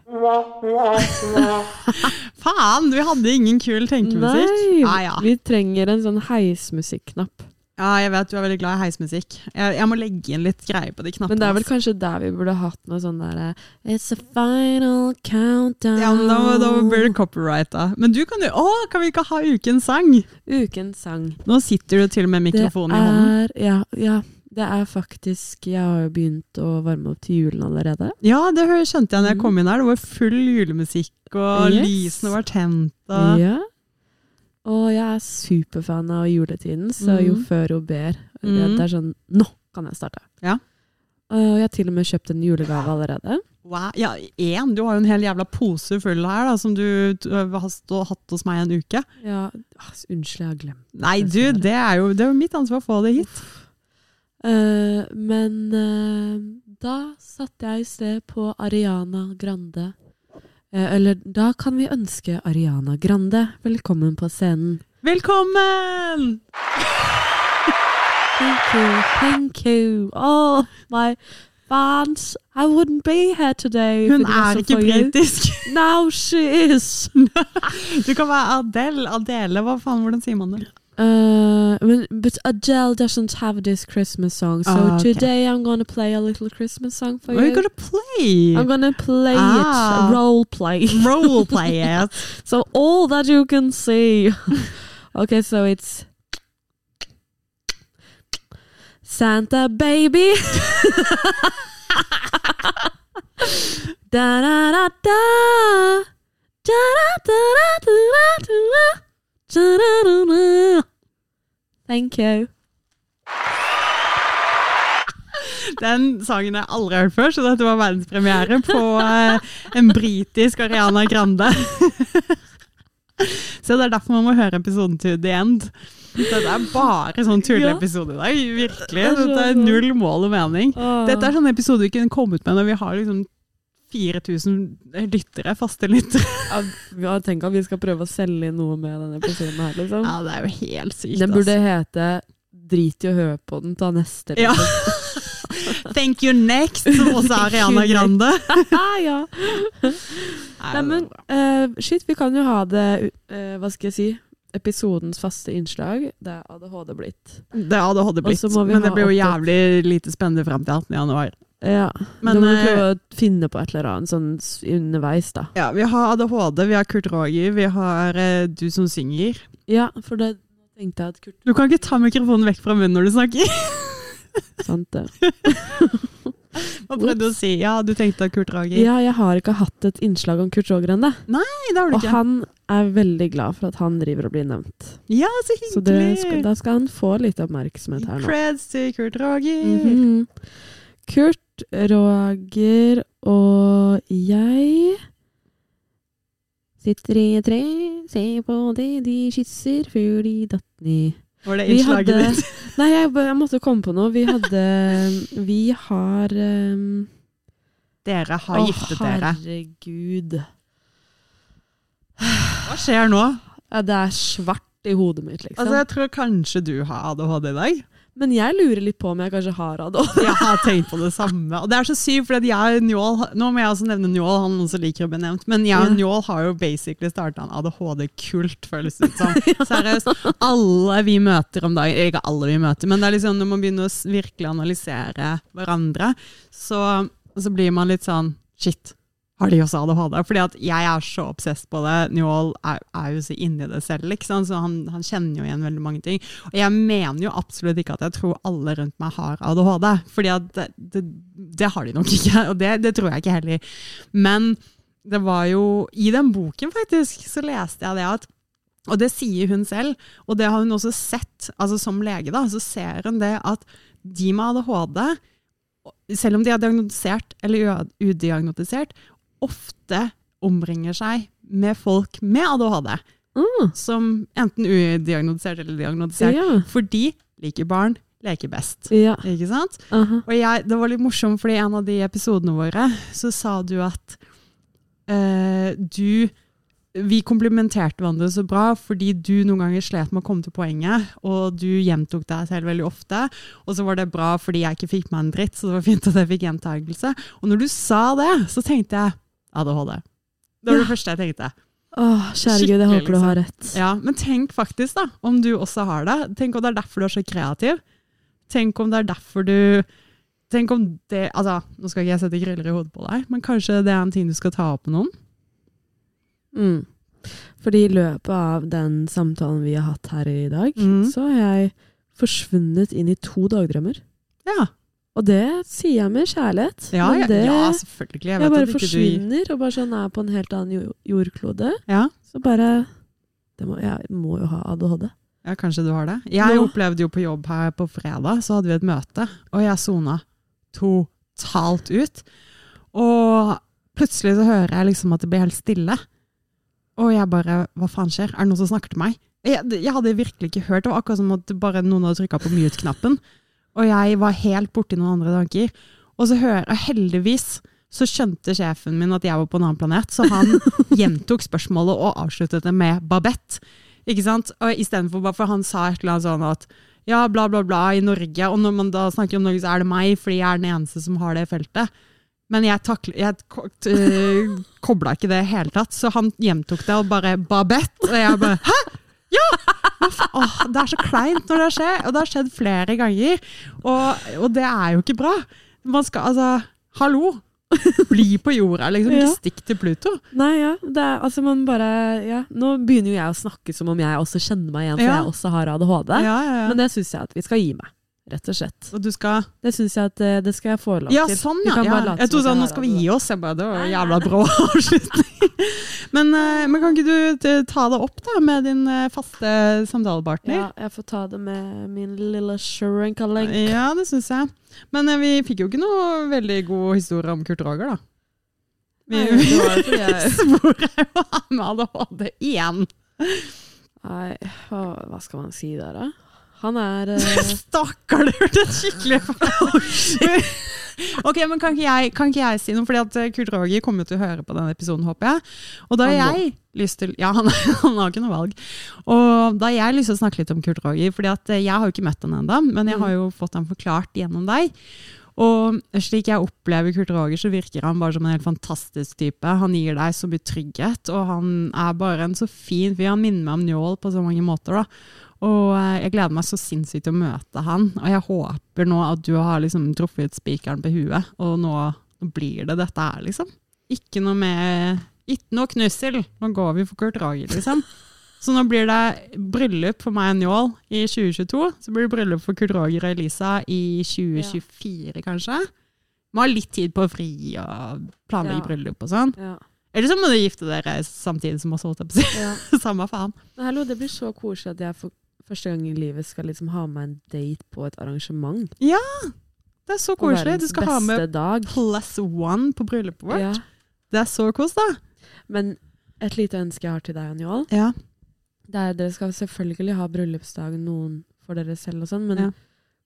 Faen, vi hadde ingen kul tenkemusikk. Nei, ah, ja. vi trenger en sånn heismusikknapp. Ja, jeg vet du er veldig glad i heismusikk. Jeg, jeg må legge inn litt greier på de knappene. Men det er vel kanskje der vi burde hatt noe sånn derre It's a final countdown. ja, men da, da blir det copyright, da. Men du kan jo Å, kan vi ikke ha ukens sang? Ukens sang. Nå sitter du til og med mikrofonen i hånden. er, ja, ja, det er faktisk Jeg har jo begynt å varme opp til julen allerede. Ja, det skjønte jeg når jeg Mhm. kom inn her. Det var full julemusikk, og Yes. lysene var tent. Og... Ja. Og jeg er superfan av juletiden, så jo Mhm. før hun ber. Det, Mhm. det er sånn Nå kan jeg starte! Ja. Og jeg har til og med kjøpt en julegave allerede. Wow. Ja, én. Du har jo en hel jævla pose full her, da, som du har stå, hatt hos meg en uke. Ja, altså, Unnskyld, jeg har glemt Nei, du, det er jo, det er jo mitt ansvar å få det hit. Uh, men uh, da satte jeg i sted på Ariana Grande. Eh, eller da kan vi ønske Ariana Grande velkommen på scenen. Velkommen! Thank you, thank you. Oh, my fans. I wouldn't be here today. Hun er ikke britisk. Now she is. Du kan være Adele. Adele, hva faen, hvordan sier man det? Uh, but- Adele doesn't have this Christmas song, so Ah, okay. today I'm gonna play a little Christmas song for What are You're gonna play? I'm gonna play Ah. it, role play. Role play it. So all that you can see. okay, so it's Santa baby. da da da da. Da da da da da da Thank you. Den sangen jeg aldri hørt før, så dette var verdenspremiere på eh, en britisk Ariana Grande. så det er derfor man må høre episoden til the end. Dette er bare sånn tulleepisode i dag. Virkelig. Dette er null mål og mening. Dette er sånn episode vi kunne kommet med når vi har liksom 4000 lyttere, faste lyttere. Ja, ja, tenk at vi skal prøve å selge inn noe med denne episoden her, liksom. Ja, det er jo helt sykt. Den burde hete Drit i å høre på den, ta neste. Ja. Thank you next, som også er Ariana Grande. Ah, ja. Nei, men eh, shit, vi kan jo ha det uh, Hva skal jeg si? episodens faste innslag. Det er ADHD blitt. Det hadde ADHD blitt, men det blir jo jævlig lite spennende frem til 18. januar. Ja, Men, da må vi eh, prøve å finne på et eller annet sånn underveis, da. Ja, vi har ADHD, vi har Kurt Roger, vi har eh, du som synger. Ja, for det tenkte jeg at Kurt Du kan ikke ta mikrofonen vekk fra munnen når du snakker. Sant det. Hva prøvde du å si? Ja, du tenkte at Kurt Roger. Ja, jeg har ikke hatt et innslag om Kurt Roger ennå. Du Og ikke. han er veldig glad for at han driver og blir nevnt. Ja, så Så det skal, da skal han få litt oppmerksomhet her nå. Creds til Kurt Roger. Mhm. Kurt, Roger og jeg sitter i et tre, ser på det de kysser før de datt ned. Var det innslaget hadde- ditt? Nei, jeg, jeg måtte komme på noe. Vi hadde Vi har um, Dere har Å, giftet dere. herregud. Hva skjer nå? Ja, det er svart i hodet mitt, liksom. Altså, Jeg tror kanskje du har ADHD i dag. Men jeg lurer litt på om jeg kanskje har ADHD. Jeg har tenkt på det samme. Og det er så sykt, for jeg og Njål Nå må jeg også nevne Njål, han også liker å bli nevnt. Men jeg og Njål har jo basically starta en ADHD-kult, føles det som. Seriøst. Alle vi møter om dagen Ikke alle vi møter, men det er liksom når man begynner å virkelig analysere hverandre, så, så blir man litt sånn Shit. Har de også ADHD? Fordi at jeg er så obsess på det. Njål er, er jo så inni det selv, liksom, så han, han kjenner jo igjen veldig mange ting. Og jeg mener jo absolutt ikke at jeg tror alle rundt meg har ADHD, fordi at det, det, det har de nok ikke, og det, det tror jeg ikke heller. Men det var jo I den boken faktisk så leste jeg det at og det sier hun selv, og det har hun også sett, altså som lege, da, så ser hun det at de med ADHD, selv om de er diagnostisert eller udiagnotisert, ofte omringer seg med folk med ADHD, Mm, som enten udiagnodisert eller diagnostisert, ja. Fordi liker barn, leker best. ja. Ikke sant? Aha. Og jeg, det var litt morsomt, fordi i en av de episodene våre så sa du at uh, du Vi komplimenterte hverandre så bra fordi du noen ganger slet med å komme til poenget, og du gjentok deg selv veldig ofte. Og så var det bra fordi jeg ikke fikk meg en dritt, så det var fint at jeg fikk gjentagelse. Og når du sa det, så tenkte jeg ADHD. Det var det første jeg tenkte. Åh, kjære Gud, jeg håper håper du har rett. Ja, Men tenk faktisk da, om du også har det. Tenk om det er derfor du er så kreativ. Tenk om det er derfor du Tenk om det Altså, nå skal ikke jeg sette griller i hodet på deg, men kanskje det er en ting du skal ta opp med noen? Mm. Fordi i løpet av den samtalen vi har hatt her i dag, Mm. så har jeg forsvunnet inn i to dagdrømmer. Ja, Og det sier jeg med kjærlighet. ja, men det, ja selvfølgelig. Jeg jeg, bare ikke du forsvinner og bare sånn er på en helt annen jordklode. ja, Så bare det må, Jeg må jo ha ADHD. ja, kanskje du har det. Jeg Nå- opplevde jo på jobb her på fredag, så hadde vi et møte, og jeg sona totalt ut. Og plutselig så hører jeg liksom at det blir helt stille. Og jeg bare Hva faen skjer? Er det noen som snakker til meg? Jeg, jeg hadde virkelig ikke hørt. Det var akkurat som at bare noen hadde trykka på mute-knappen. Og jeg var helt borti noen andre tanker. Og så hører jeg heldigvis så skjønte sjefen min at jeg var på en annen planet, så han gjentok spørsmålet og avsluttet det med Babette. Ikke sant? Og istedenfor bare for han sa et eller annet sånn at ja, bla, bla, bla, i Norge. Og når man da snakker om Norge, så er det meg, fordi jeg er den eneste som har det feltet. Men jeg, takler, jeg kobla ikke det i hele tatt, så han gjentok det og bare Babette. Og jeg bare Hæ?! Ja! Åh, det er så kleint når det skjer, og det har skjedd flere ganger. Og, og det er jo ikke bra. Man skal altså Hallo! Bli på jorda, liksom. Ja. Ikke stikk til Pluto. Nei, ja. Det er, altså man bare ja. Nå begynner jo jeg å snakke som om jeg også kjenner meg igjen, for Ja. jeg også har ADHD. Ja, ja, ja. Men det syns jeg at vi skal gi meg. Rett og slett. og du skal Det syns jeg at eh, det skal jeg få lov Ja, sånn, ja. ja. Jeg trodde sånn, nå skal vi gi oss. Jeg bare, det var jævla brå avslutning. Men, eh, men kan ikke du ta det opp da med din eh, faste samtalepartner? Ja, jeg får ta det med min lille Sharon-kaleng. Ja, det syns jeg. Men eh, vi fikk jo ikke noe veldig god historie om Kurt Roger, da. Vi, sporer jo han med ADHD igjen. Nei, hva skal man si der, da? Han er eh, Stakkar, det hørtes skikkelig feil Ok, men kan ikke, jeg, kan ikke jeg si noe? Fordi at eh, Kurt Roger kommer til å høre på denne episoden, håper jeg. Og da har jeg lyst til Ja, han, han har ikke noe valg. Og da har jeg lyst til å snakke litt om Kurt Roger, fordi at eh, jeg har jo ikke møtt han ennå, men jeg har jo fått han forklart gjennom deg. Og slik jeg opplever Kurt Roger, så virker han bare som en helt fantastisk type. Han gir deg så mye trygghet, og han er bare en så fin fyr. Han minner meg om Njål på så mange måter. da. Og eh, jeg gleder meg så sinnssykt til å møte han. Og jeg håper nå at du har liksom truffet spikeren på huet, og nå, blir det dette her, liksom. Ikke noe med Ikke noe knussel! Nå går vi for Kurt Rager, liksom. Så nå blir det bryllup for meg og Njål i 2022. Så blir det bryllup for Kurt Roger og Elisa i 2024, kanskje. Må ha litt tid på å fri og planlegge Ja. bryllup og sånn. Ja. Eller så må du gifte dere samtidig som oss, holdt jeg på å si. Ja. Samme faen. Men hallo, det blir så koselig at jeg for første gang i livet skal liksom ha med en date på et arrangement. Ja! Det er så koselig. Du skal ha med dag. plus one på bryllupet vårt. Ja. Det er så kos, da. Men et lite ønske jeg har til deg, Njål, Ja. det er dere skal selvfølgelig ha bryllupsdag noen for dere selv og sånn, men Ja.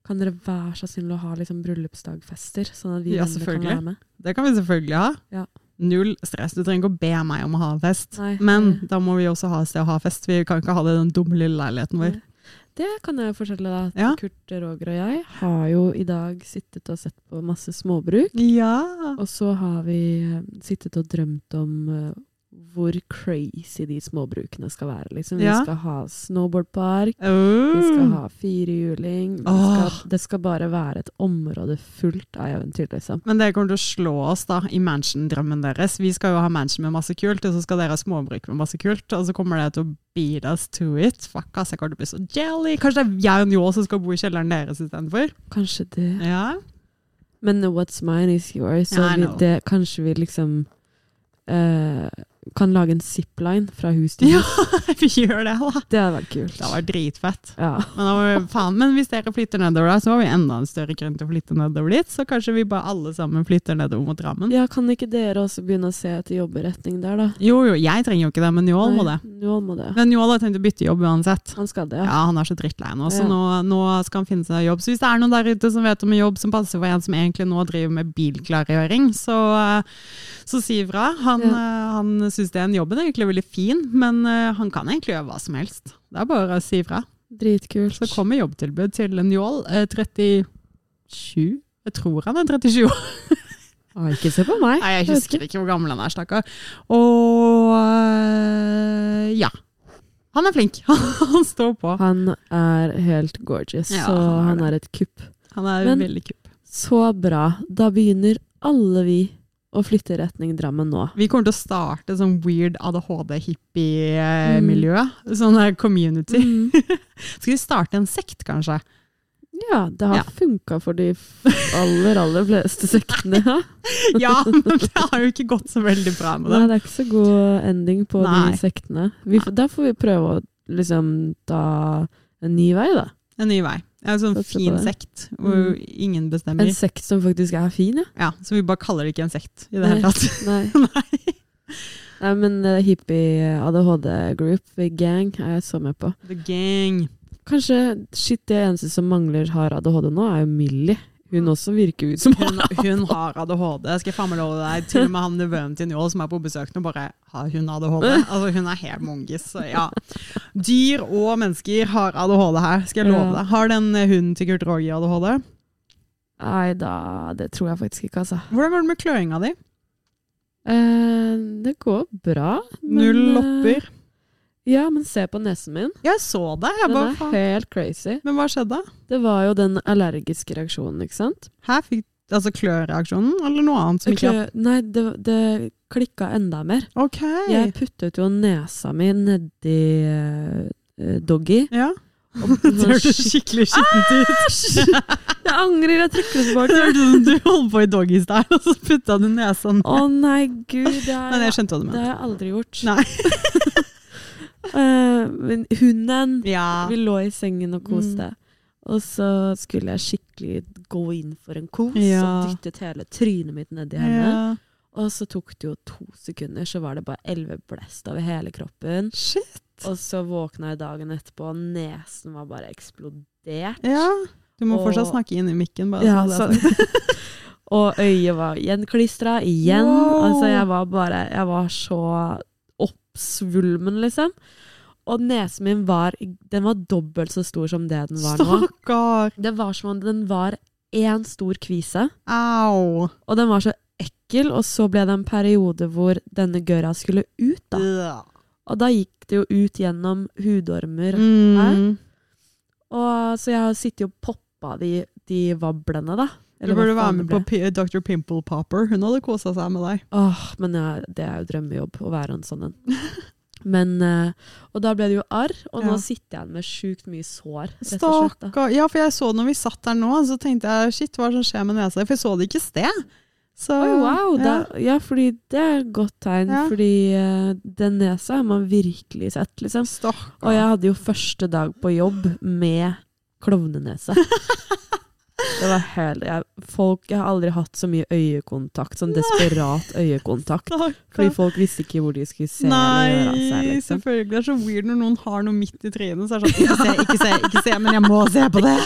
kan dere være så snill å ha liksom bryllupsdagfester, sånn at vi Ja, kan være med? Det kan vi selvfølgelig ha. Ja. Null stress. Du trenger ikke å be meg om å ha fest. Nei, Men da må vi også ha et sted å ha fest. Vi kan ikke ha det i den dumme lille leiligheten vår. Det kan jeg fortelle deg. Ja. Kurt, Roger og jeg har jo i dag sittet og sett på masse småbruk. Ja. Og så har vi eh, sittet og drømt om eh, hvor crazy de småbrukene skal være. Liksom. Ja. Vi skal ha snowboardpark, Oh. vi skal ha firehjuling. oh. Det skal bare være et område fullt av eventyr, liksom. Men det kommer til å slå oss da, i mansion-drømmen deres. Vi skal jo ha mansion med masse kult, og så skal dere ha småbruk med masse kult. Og så kommer det til å beat us to it. Fuck ass, jeg kommer til å bli så jelly. Kanskje det er jeg og Njål som skal bo i kjelleren deres istedenfor? Kanskje det. Ja. Men what's mine is yours. Så Ja, vi, det, kanskje vi liksom eh, kan lage en zipline fra hus til ja, hus. vi gjør det da. Det hadde vært kult. Det hadde vært dritfett. Ja. Men, vi- faen, men hvis dere flytter nedover da, så har vi enda en større grunn til å flytte nedover dit. Så kanskje vi bare alle sammen flytter nedover mot Drammen. ja, kan ikke dere også begynne å se etter jobberetning der, da? Jo, jo, jeg trenger jo ikke det, men Njål må det. Njål må det. Men Njål har tenkt å bytte jobb uansett. Han skal det. Ja, han er så drittlei nå, så Ja. nå, nå skal han finne seg jobb. Så hvis det er noen der ute som vet om en jobb som passer for en som egentlig nå driver med bilklargjøring, så, eh, så si ifra. Han, Ja. eh, han syns den jobben er egentlig veldig fin, men eh, han kan egentlig gjøre hva som helst. Det er bare å si ifra. Dritkult. Så kommer jobbtilbud til en Njål, eh, 37 Jeg tror han er 37 år. Ah, ikke se på meg. Nei, jeg husker ikke hvor gammel han er, stakkar. Og øh, ja. Han er flink. Han står på. Han er helt gorgeous, Ja, så han er han er et kupp. Han er Men- veldig kupp. Så bra. Da begynner alle vi å flytte i retning Drammen nå. Vi kommer til å starte sånn weird ADHD-hippie-miljø. Sånn community. Mm. Skal vi starte en sekt, kanskje? Ja, det har Ja. funka for de aller, aller fleste sektene. Ja. Ja, men det har jo ikke gått så veldig bra med det. Nei, det. det er ikke så god ending på Nei. de sektene. Vi, da får vi prøve å liksom ta en ny vei, da. En ny vei. En sånn fin sekt hvor Mm. ingen bestemmer. En sekt som faktisk er fin, ja. Ja, Så vi bare kaller det ikke en sekt i det Nei. hele tatt. Nei. Nei. Nei, men uh, hippie ADHD-group, gang, er jeg så med på. The gang. Kanskje shit, det eneste som mangler har ADHD nå, er jo Millie. Hun også virker ut som Hun, hun har ADHD. Skal jeg faen meg love deg. Til og med han nevøen til Njål som er på besøk nå, bare har hun ADHD. Altså, hun er helt mongis. Så ja. Dyr og mennesker har ADHD her, skal jeg love deg. Har den eh, hunden til Kurt Roger ADHD? Nei da, det tror jeg faktisk ikke, altså. Hvordan går det med kløinga di? Eh, det går bra. men, Null eh, lopper? Ja, men se på nesen min. Jeg så det. Jeg Den bare, er faen. helt crazy. Men hva skjedde? Det var jo den allergiske reaksjonen, ikke sant? Her fikk Altså kløreaksjonen, eller noe annet som ikke Nei, det, det klikka enda mer. Ok. Jeg puttet jo nesa mi nedi uh, Doggy. Ja. Det hørtes skikkelig skittent ut. Jeg angrer, jeg trekker det Det tilbake. som du holdt på i doggystyle, og så putta du nesa ned. Å nei, gud. Det har, Men jeg skjønte hva du det har jeg aldri gjort. Nei. Eh, men hunden Ja. Vi lå i sengen og koste. Og så skulle jeg skikkelig gå inn for en kos Ja. og dyttet hele trynet mitt nedi henne. ja. Og så tok det jo to sekunder, så var det bare elleve blest over hele kroppen. Shit. Og så våkna jeg dagen etterpå, og nesen var bare eksplodert. Ja. Du må Og- fortsatt snakke inn i mikken. Bare, Ja, så er så- og øyet var gjenklistra igjen. Wow. Altså, jeg var bare Jeg var så oppsvulmen, liksom. Og nesen min var Den var dobbelt så stor som det den var nå. Stakkar. Det var som om den var én stor kvise, Au. og den var så ekkel, og så ble det en periode hvor denne gørra skulle ut, da. Ja. Og da gikk det jo ut gjennom hudormer. Mm. Og så jeg har sittet og poppa de, de vablene, da. Du burde være med på. Dr. Pimple Popper. Hun hadde kosa seg med deg. Åh, men jeg, det er jo drømmejobb å være en sånn en. Men, eh, og da ble det jo arr, og nå sitter jeg med sjukt mye sår. Stakkar. Ja, for jeg så når vi satt der nå, så tenkte jeg shit, hva er det som skjer med nesa? For jeg så det ikke i sted. Så, Oi, wow! ja. Da, ja, fordi det er et godt tegn. Ja. Fordi uh, den nesa har man virkelig sett, liksom. Stakkar. Og jeg hadde jo første dag på jobb med klovnenese. Det var helt jeg, folk, jeg har aldri hatt så mye øyekontakt, sånn desperat øyekontakt. Fordi folk visste ikke hvor de skulle se eller gjøre seg. Nei, Liksom. selvfølgelig. Det er så weird når noen har noe midt i trynet. Så er det sånn, ikke se, ikke se, ikke se, men jeg må se på det.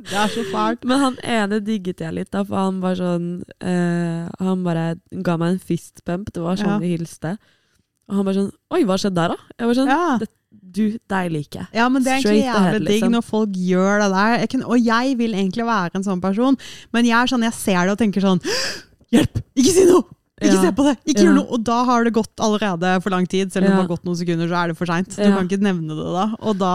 Det er så fælt. Men han ene digget jeg litt, da, for han var sånn eh, Han bare ga meg en fistbump, det var sånn Ja. vi hilste. Og han bare sånn Oi, hva skjedde der, da? Jeg var sånn Ja. Du, deg liker jeg. Ja, men det er egentlig jævlig digg liksom. når folk gjør det der. Jeg kan, og jeg vil egentlig være en sånn person, men jeg er sånn, jeg ser det og tenker sånn Hjelp! Ikke si noe! Ikke Ja. se på det! Ikke Ja. gjør noe! Og da har det gått allerede for lang tid. Selv om det har gått noen sekunder, så er det for seint. Du Ja. kan ikke nevne det da. Og da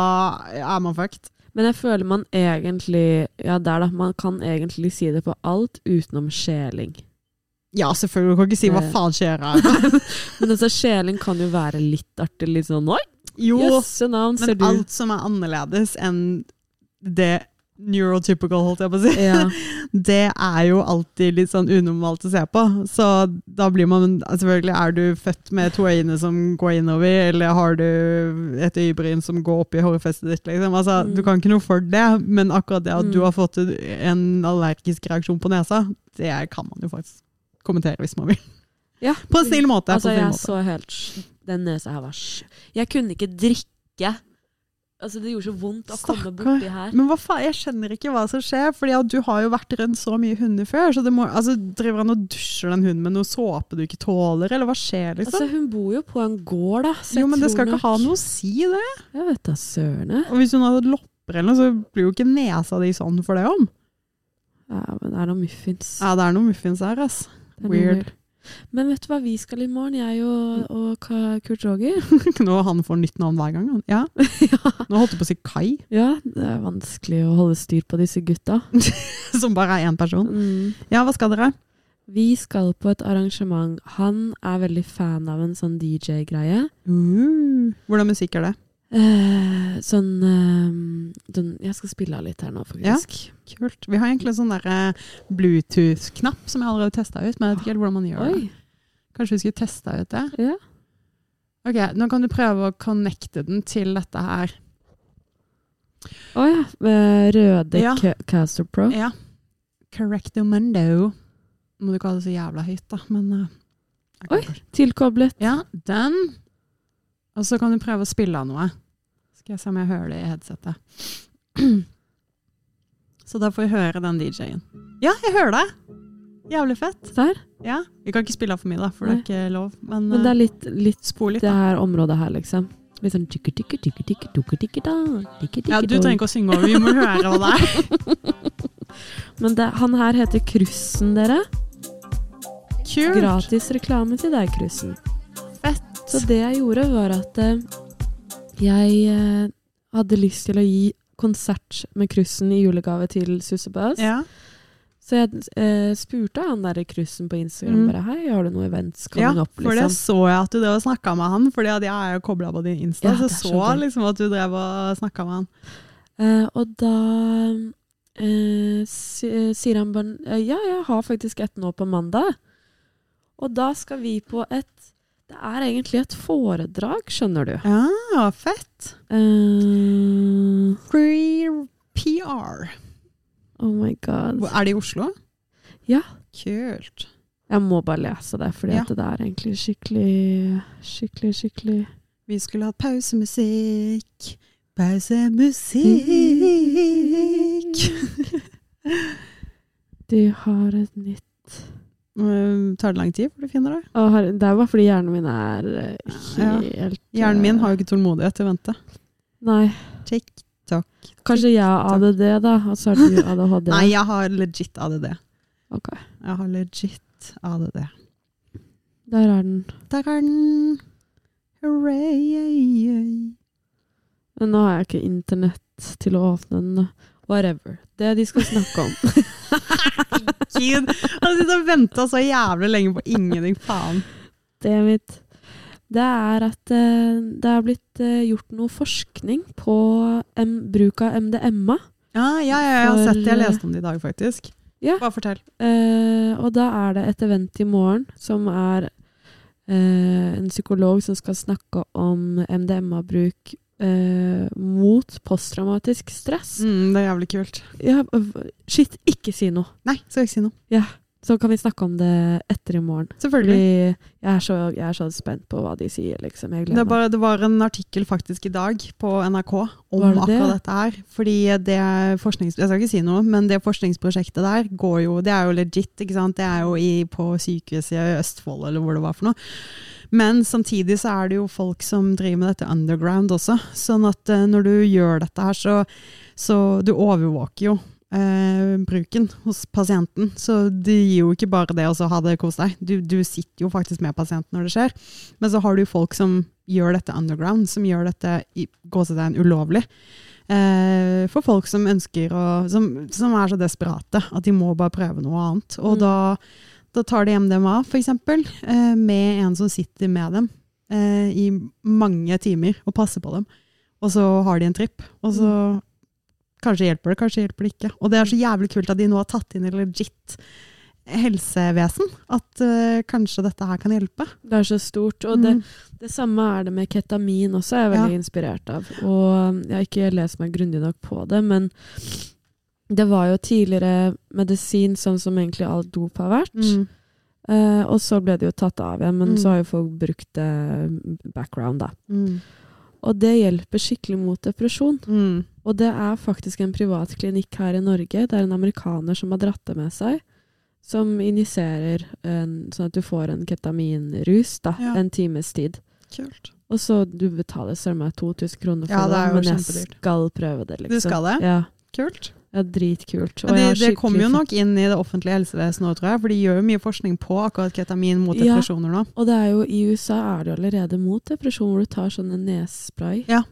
er man fucked. Men jeg føler man egentlig Ja, der, da. Man kan egentlig si det på alt utenom skjeling. Ja, selvfølgelig. Du kan ikke si hva faen skjer her. Men altså, skjeling kan jo være litt artig. Litt sånn Oi, Jo, jøsse navn, ser men du. alt som er annerledes enn det neurotypical, holdt jeg på å si. Ja. det er jo alltid litt sånn unormalt å se på. Så da blir man Selvfølgelig, er du født med to øyne som går innover, eller har du et øyebryn som går opp i hårfestet ditt, liksom. Altså, Mm. Du kan ikke noe for det, men akkurat det at Mm. du har fått en allergisk reaksjon på nesa, det kan man jo faktisk kommentere hvis man vil. ja. På en snill måte. Altså, på en snill jeg måte. så helt Den nesa her var sj- Jeg kunne ikke drikke. Altså, det gjorde så vondt å komme Stakkar. borti her. Men hva faen, jeg skjønner ikke hva som skjer, fordi at du har jo vært rundt så mye hunder før. så det må, altså, Driver han og dusjer den hunden med noe såpe du ikke tåler, eller hva skjer, liksom? Altså, hun bor jo på en gård, da. Jo, men det skal skal ikke ha noe å si, det. Jeg vet da søren. Og hvis hun hadde lopper eller noe, så blir jo ikke nesa di sånn for det om. Ja, men det er noe muffins. Ja, det er noe muffins her, ass. Weird. Men vet du hva vi skal i morgen, jeg og, og Kurt Roger? Nå han får nytt navn hver gang. Ja. ja. Nå holdt du på å si Kai, ja, det er vanskelig å holde styr på disse gutta. som bare er én person. Mm. Ja, hva skal dere? Vi skal på et arrangement. Han er veldig fan av en sånn DJ-greie. Mm. hvordan musikk er det? Eh, sånn uh, den, Jeg skal spille av litt her nå, faktisk. Kult. Vi har egentlig en sånn der, eh, Bluetooth-knapp som jeg allerede har testa ut, men jeg vet ikke helt hvordan man gjør det. Kanskje vi skulle testa ut det? Ja. Ok, Nå kan du prøve å connecte den til dette her. Å ja. eh, røde Ja. Caster Pro. Ja. Correctomundo. Må du ikke ha det så jævla høyt, da, men uh, Oi. Tilkoblet. Ja, den. Og så kan du prøve å spille av noe. Skal jeg se om jeg hører det i headsetet. Så da får jeg høre den DJ-en. Ja, jeg hører deg! Jævlig fett. Der. Ja. Vi kan ikke spille av for mye, da, for det er ikke lov. Men, Men det er litt, litt eh, spol litt, det her området her, liksom. Litt sånn tikke, tikke, tikke, tikke, tukke, tikke, da. Tikke, tikke, Ja, du trenger ikke å synge over, vi må høre hva det er. Men det, han her heter Krussen, dere. Kult! Gratis reklame til deg, Krussen. Fett. Så det jeg gjorde, var at eh, jeg eh, hadde lyst til å gi konsert med Krussen i julegave til Sussebøs. Ja. Så jeg eh, spurte han der Krussen på Instagram Mm. bare Hei, har du noe events ja, opp? Liksom? for det Liksom. så jeg at du drev og snakka med han, fordi jeg er jo kobla på din Insta, Ja, så så jeg liksom at du drev og snakka med han. Eh, og da eh, eh, sier han bare Ja, jeg har faktisk et nå på mandag. Og da skal vi på et Det er egentlig et foredrag, skjønner du. Ja, fett. Uh, Free PR. oh my god. Er det i Oslo? Ja. Kult. Jeg må bare lese det, fordi Ja. det er egentlig skikkelig, skikkelig, skikkelig Vi skulle hatt pausemusikk. Pausemusikk. De har et nytt Mm, Tar det lang tid før du finner det? Å, herre, Det er bare fordi hjernen min er helt Ja. Hjernen min har eh, jo ikke tålmodighet til å vente. Nei. TikTok. Kanskje jeg har ADD, da, og så har du ADHD? Nei, jeg har legit ADD. Ok, Jeg har legit ADD. der er den. Der er den. Hooray. Men nå har jeg ikke internett til å åpne den. Whatever. Det de skal snakke om. Gud, Han har sittet og venta så jævlig lenge på ingenting. Faen. det mitt Det er at eh, det er blitt eh, gjort noe forskning på M bruk av MDMA. Ja, ja, ja, jeg har sett det. Jeg leste om det i dag, faktisk. Ja. Bare fortell. Eh, og da er det et event i morgen som er eh, en psykolog som skal snakke om MDMA-bruk eh, mot posttraumatisk stress. Mm, det er jævlig kult. Ja, shit, ikke si noe. Nei, skal ikke si noe. Så kan vi snakke om det etter i morgen. Selvfølgelig. Jeg er så, jeg er så spent på hva de sier, liksom. Jeg Det, bare, det var en artikkel faktisk i dag på NRK om det? akkurat dette her. Fordi det forsknings... Jeg skal ikke si noe, men det forskningsprosjektet der går jo Det er jo legit, ikke sant. Det er jo i, på sykehuset i Østfold eller hvor det var for noe. Men samtidig så er det jo folk som driver med dette underground også. Sånn at eh, når du gjør dette her, så, så du overvåker jo eh, bruken hos pasienten. Så det gir jo ikke bare det å så ha det kos deg. Du, du sitter jo faktisk med pasienten når det skjer. Men så har du folk som gjør dette underground, som gjør dette i gåsetegn ulovlig. Eh, for folk som ønsker å som, som er så desperate at de må bare prøve noe annet. Og Mm. da, da tar de MDMA, eksempel, eh, med en som sitter med dem eh, i mange timer og passer på dem. Og så har de en tripp, og så Kanskje hjelper det, kanskje hjelper det ikke. Og det er så jævlig kult at de nå har tatt inn i legit helsevesen. At uh, kanskje dette her kan hjelpe. Det er så stort. Og det, Mm. det samme er det med ketamin også, er veldig veldig inspirert av. Og jeg har ikke lest meg grundig nok på det, men det var jo tidligere medisin sånn som egentlig all dop har vært. Mm. Uh, og så ble det jo tatt av igjen, men Mm. så har jo folk brukt det background, da. Mm. Og det hjelper skikkelig mot depresjon. Mm. Og det er faktisk en privat klinikk her i Norge. Det er en amerikaner som har dratt det med seg. Som injiserer sånn at du får en ketaminrus da, Ja. en times tid. Kult. Og så du betaler søren meg 2000 kroner for Ja, det det men jeg skal prøve det, liksom. Du skal det? Ja, Kult. Ja dritkult. Og det, det kommer jo nok inn i det offentlige helsevesenet òg, tror jeg. For de gjør jo mye forskning på akkurat ketamin mot Ja. depresjoner nå. Og det er jo i USA er det jo allerede mot depresjon, hvor du tar sånne nesespray. Ja.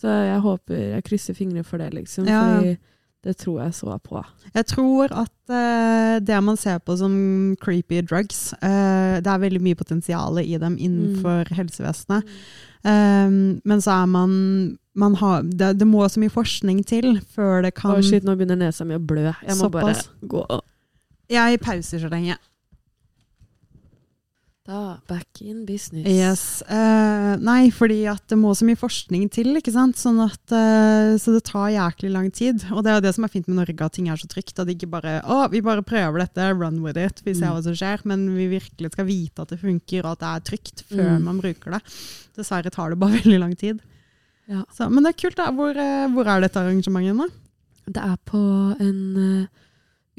Så jeg håper Jeg krysser fingre for det, liksom. Ja, ja. Fordi det tror jeg så på. Jeg tror at uh, det man ser på som creepy drugs, uh, det er veldig mye potensial i dem innenfor helsevesenet. Um, men så er man, man har, det, det må så mye forskning til før det kan Å shit, nå begynner nesa mi å blø. Jeg må Såpass. bare gå. Jeg pauser så lenge. Da, back in business. Yes. Eh, nei, fordi at det må så mye forskning til, ikke sant. Sånn at, eh, så det tar jæklig lang tid. Og det er jo det som er fint med Norge, at ting er så trygt. At det ikke bare å, vi bare prøver dette, run with it, vi ser Mm. hva som skjer. Men vi virkelig skal vite at det funker, og at det er trygt før Mm. man bruker det. Dessverre tar det bare veldig lang tid. Ja. Så, men det er kult, da. Hvor, eh, hvor er dette arrangementet nå? Det er på en uh,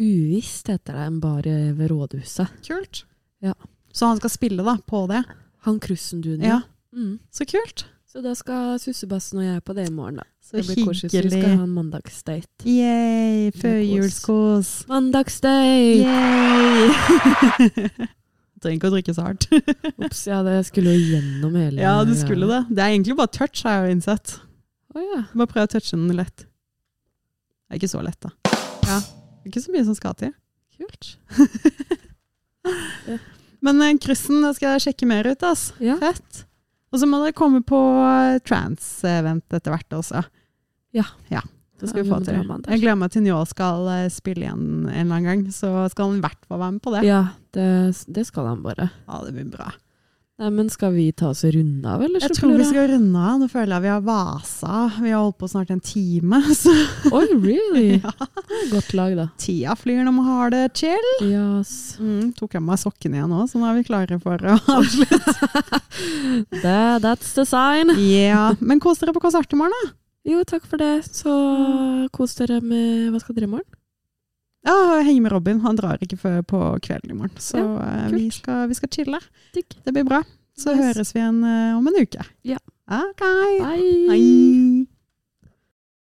Uvisst, heter det, en bar ved rådhuset. Kult. Ja. Så han skal spille da, på det? Han Krussen-duden. Ja. Mm. Så kult. Så da skal Sussebassen og jeg på det i morgen, da. Så det blir koselig. Så vi skal ha en mandagsdate. Yay, Det kos. førjulskos. Mandagsdate! Trenger ikke å drikke så hardt. Ops, ja, det skulle jo gjennom hele ja, du skulle det. Det er egentlig bare touch, har jeg jo innsett. Å ja. Bare prøv å touche den lett. Det er ikke så lett, da. Ja. Det er ikke så mye som skal til. Kult. Men eh, kryssen da skal jeg sjekke mer ut, ass. Ja. Fett. Og så må dere komme på eh, trans-event etter hvert også. Ja. ja. Det skal vi få til. Jeg gleder meg til Njål skal eh, spille igjen en eller annen gang, så skal han i hvert fall være med på det. Ja, det, det skal han bare. Ja, det blir bra. Nei, men skal vi ta oss og runde av, eller? Jeg tror vi skal runde av. Nå føler jeg vi har vasa. Vi har holdt på snart en time. Så Oi, really? ja. Godt lag, da. tida flyr når man har det chill. Yes. Mm, tok jeg meg sokkene igjen nå, så nå er vi klare for å avslutte. That, that's the sign. yeah. Men kos dere på konsert i morgen, da. Jo, takk for det. Så kos dere med Hva skal dere i morgen? Ja, henger med Robin. Han drar ikke før på kvelden i morgen. Så ja, vi, skal, vi skal chille. Digg. Det blir bra. Så Yes. høres vi igjen eh, om en uke. Ja. Ok. Bye. Hei.